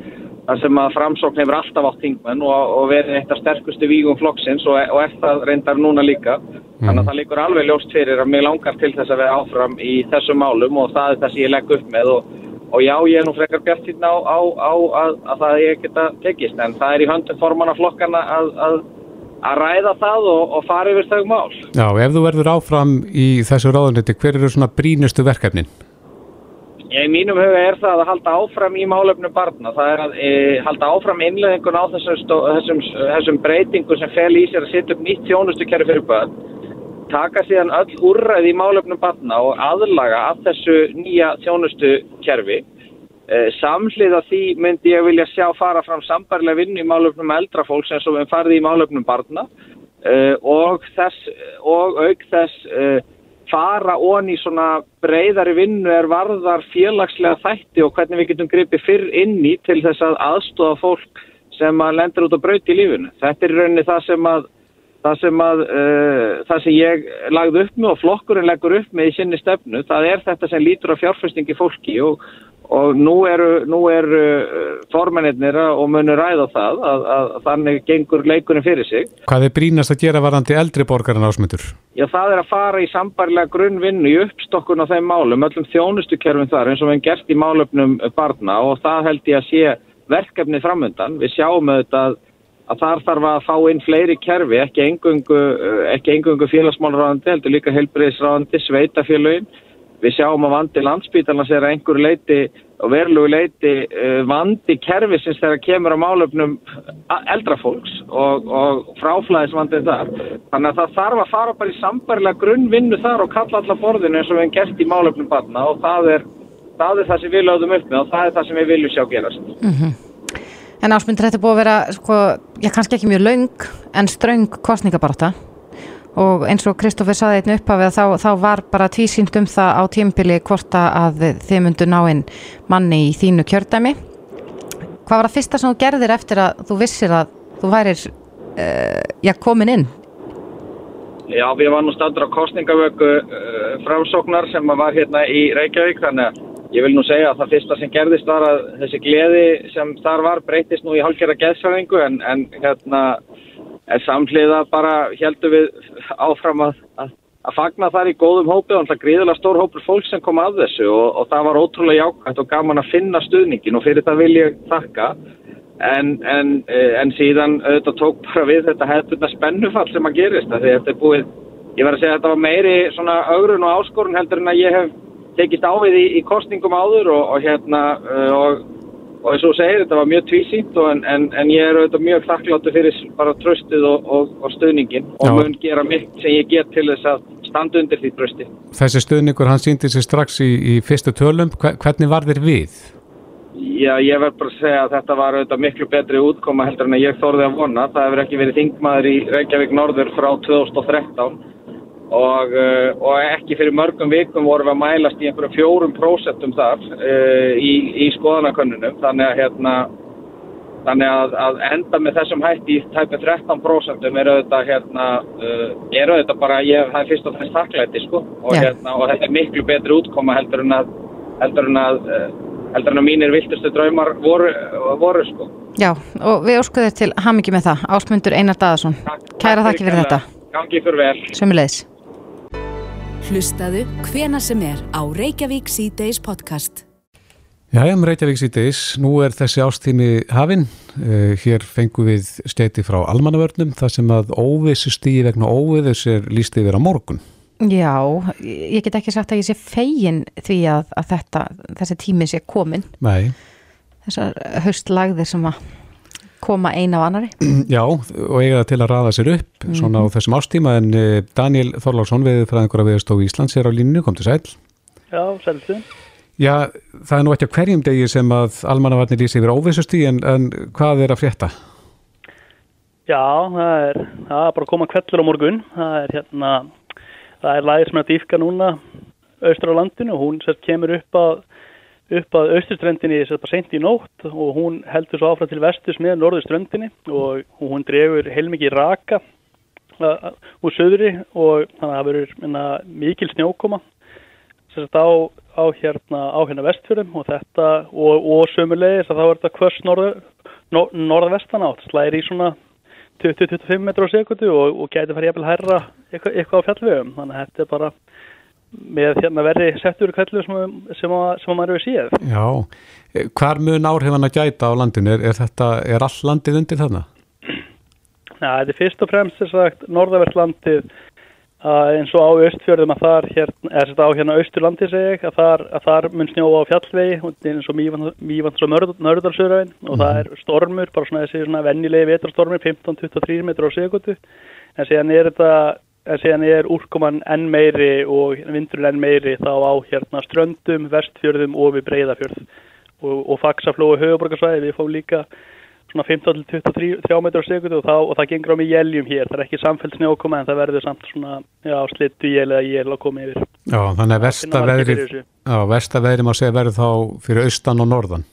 að framsókn hefur alltaf átt þingmenn og, og verið eitt af sterkustu vígum flokksins og, og það reyndar núna líka. Þannig að það líkur alveg ljóst fyrir að mig langar til þess að vera áfram í þessum málum og það er það sem ég legg upp með og, og já, ég er nú frekar bjart hérna á, á, á að, að það ég geta tekist en það er í höndum flokkana að, að, að ræða það og fara yfir þau mál. Já, ef þú verður áfram í þessu ráðunetti, hver eru svona brínustu verkefnin? Já, í mínum huga er það að halda áfram í málefnum barna. Það er að e, halda áfram innleðingun á þessum, þessum, þessum breytingum sem fel í sér að setja upp nýtt þjónustukerfi fyrir börn. Taka síðan öll úrræði í málefnum barna og aðlaga af þessu nýja þjónustukerfi. E, samhliða því myndi ég vilja sjá fara fram sambarlega vinnu í málefnum eldrafólks eins og við farið í málefnum barna e, og, þess, og auk þess fara onni svona breyðari vinnu er varðar félagslega þætti og hvernig við getum gripið fyrr inn í til þess að aðstofa fólk sem að lendur út á braut í lífinu. Þetta er rauninni það sem að það sem, að, uh, það sem ég lagði upp með og flokkurinn leggur upp með í sinni stefnu, það er þetta sem lítur á fjárfestingi fólki og, og nú eru, nú eru formennir og munur ræða það að, að, að þannig gengur leikurinn fyrir sig. Hvað er brínast að gera varandi eldri borgarinn ásmyndur? Já, það er að fara í sambarlega grunnvinnu í uppstokkun á þeim málum, öllum þjónustukerfum þar eins og við hefum gert í málöfnum barna og það held ég að sé verkefnið framöndan. Við sjáum auðvitað að þar þarf að fá inn fleiri kerfi, ekki engungu, engungu félagsmálráðandi, heldur líka heilbriðisráðandi, sveitafélögin. Við sjáum að vandi landsbítalans er að einhverju leiti og verlugu leiti vandi kerfisins þegar kemur á málöfnum eldrafólks og, og fráflæðisvandið þar. Þannig að það þarf að fara bara í sambarlega grunnvinnu þar og kalla alla borðinu eins og við hefum gert í málöfnum barna og það er, það er það sem við lögðum upp með og það er það sem við viljum sjá gerast. Mm -hmm. En ásmundur þetta búið að vera, sko, já kannski ekki mjög laung en ströng kostningabarta og eins og Kristófur saði einn upphafið þá, þá var bara tvísýnd um það á tímpili hvort að þið myndu ná inn manni í þínu kjördæmi. Hvað var það fyrsta sem þú gerðir eftir að þú vissir að þú værir, uh, já, komin inn? Já, við varum standur á kostningavöku uh, framsóknar sem var hérna í Reykjavík, þannig að ég vil nú segja að það fyrsta sem gerðist var að þessi gleði sem þar var breytist nú í hálfgerða geðsfæðingu en, en hérna er samhliða bara heldur við áfram að, að, að fagna þar í góðum hópi og það gríðilega stór hópur fólk sem kom að þessu og, og það var ótrúlega jákvæmt og gaman að finna stuðningin og fyrir það vil ég þakka. En, en, eh, en síðan auðvitað tók bara við þetta hefðbundna spennufall sem að gerist því þetta er búið, ég verð að segja að þetta var meiri svona augrun og áskorun heldur en að ég hef tekist ávið í, í kostningum áður og, og hérna uh, og og eins og þú segir, þetta var mjög tvísýnt en, en, en ég er auðvitað mjög þakkláttu fyrir bara tröstið og, og, og stöðningin og Já. mun gera myggt sem ég get til þess að standa undir því trösti. Þessi stuðningur, hann síndi sig strax í, í fyrstu tölum. Hve- Hvernig var þér við? Já, ég verð bara að segja að þetta var auðvitað miklu betri útkoma heldur en ég þorði að vona. Það hefur ekki verið þingmaður í Reykjavík Norður frá 2013 og, uh, og ekki fyrir mörgum vikum vorum við að mælast í einhverjum fjórum prósentum þar uh, í, í skoðanakönnunum. Þannig að hérna Þannig að, að enda með þessum hætti í tæpið 13% er auðvitað hérna, uh, er auðvitað bara, ég, er fyrst og fremst þakklæti sko og, Já. hérna, og þetta er miklu betri útkoma heldur en að, heldur en að, heldur en að mínir viltustu draumar voru, voru sko. Já, og við óskuðum þér til hamingi með það, Ásmundur Einar Daðarsson. Kæra þakki fyrir þetta. Gangi fyrir vel. Sömulegis. Hlustaðu hvena sem er á Reykjavík C-Days podcast. Jæja, um Reykjavík síðdeis, nú er þessi ástími hafinn. Uh, hér fengum við steiti frá almannavörnum, þar sem að óvissu stíði vegna óviðus er líst yfir á morgun. Já, ég get ekki sagt að ég sé fegin því að, að þetta, þessi tími sé komin. Nei, Þessar haustlagðir sem að koma eina af annari. já, og eiga það til að raða sér upp svona á þessum ástíma, en uh, Daniel Þorláksson, viðfræðingur af viðstofu Íslands, er á línu, kom til sæl. Já, selstu. Já, það er nú ekki á hverjum degi sem að almannavarnir lýsi yfir óvissu stíði, en, en hvað er að frétta? Já, það er, það er bara að koma kvellur á morgun. Það er hérna, það er lægir sem er að dýfka núna austur á landinu og hún sérst kemur upp að upp að austurströndinni sérst bara sent í nótt og hún heldur svo áfram til vestus með norðurströndinni og hún dregur heilmikið raka úr söðri og þannig að það verður mikil snjókoma á, á hérna hérna vestfjörðum og þetta og, og sömulegis að er þetta hvers norður, nor, norðvestan átt slæri í svona 20-25 metrar á sekundu og, og gæti farið jafnvel hærra eitthvað, eitthvað á fjallvegum. Þannig að þetta er bara með hérna verri settur kveldu sem, sem, sem að maður hefur séð Já, Eh, hvar mun áhrifan að gæta á landinu? Er, er, þetta, er all landið undir þarna? Já, þetta er fyrst og fremst þess að norðavertlandið að eins og á austfjörðum að þar hérna, eða þetta á hérna austurlandi segi ég, að þar, að þar mun snjóa á fjallvegi eins og mývans og nörðalsöðræðin og það er stormur, bara svona þessi svona vennilegi vetrarstormur, 15-23 metrar á sekundu en síðan er þetta en síðan er úrkoman enn meiri og vindurinn enn meiri þá á hérna ströndum, vestfjörðum og við breyðafjörð og, og faksaflói höfuborgarsvæði, við fáum líka svona 15-23 metrar á sekundu og, þá, og það gengur á mig jæljum hér, það er ekki samfell snjókoma en það verður samt svona já, slittu jél eða jél að koma yfir. Já, þannig að versta veðrið má segja verður þá fyrir austan og norðan.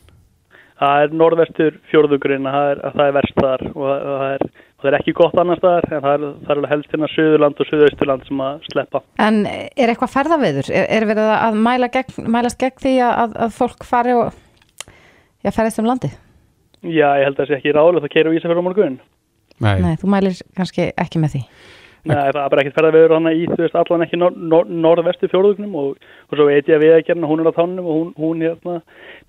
Það er norðvestur fjórðugurinn að það er, er verst þar og það, er, það er ekki gott annars þar en það er, það er alveg helst hérna Suðurland og Suðausturland sem að sleppa. En er eitthvað ferðaveður? Er, er verið að mæla gegn, mælast gegn því að, að fólk fari og já, ferðist um landi? Já, ég held að það sé ekki ráðilegt að keira á Ísafjörð á morgun. Nei. Nei, þú mælir kannski ekki með því. Nei, það er bara ekkert ferðaveður hann í, þú veist, allan ekki nor, nor, norðvestu fjórðugnum og, og svo veit ég að við að gerna, hún er á tánum og hún, hún hérna,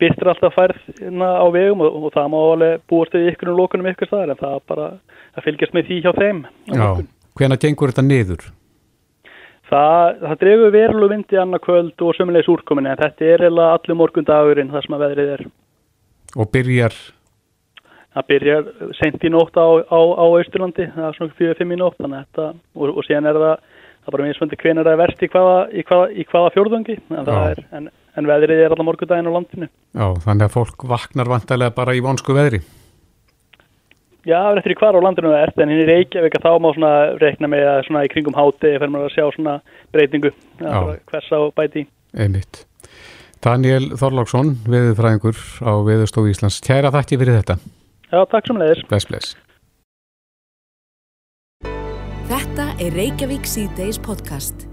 byrstir alltaf færð hérna, á vegum og, og það má alveg búast við ykkur um lókunum ykkur staðar en það er bara að fylgjast með því hjá þeim. Já, hvena gengur þetta niður? Það, það dregur verulegu vindi annað kvöld og sömulegis úrkominni en þetta er eiginlega allur morgun dagurinn það sem að veðrið er. Og byrjar, Það byrjar sent í nótt á, á, á Austurlandi, það er svona 4-5 í nótt þannig að þetta, og, og síðan er það, það er bara misfandi hvenar það er verst í hvaða, í hvaða, í hvaða fjórðungi, en, er, en, en veðrið er allar morgundaginn á landinu. já, þannig að fólk vaknar vantarlega bara í vonsku veðri. Já, það er eftir í hvar á landinu það ert, en hinn í Reykjavík að þá má svona reikna með að svona í kringum háti fyrir maður að sjá svona breytingu, er hvers á bæti. Einmitt. Daniel Þorláksson, veðurfræðingur á Veðurstofu Íslands. Kæra þakki fyrir þetta. Já, takk sem leiðis. Bless, bless. Þetta er Reykjavík C-Days podcast.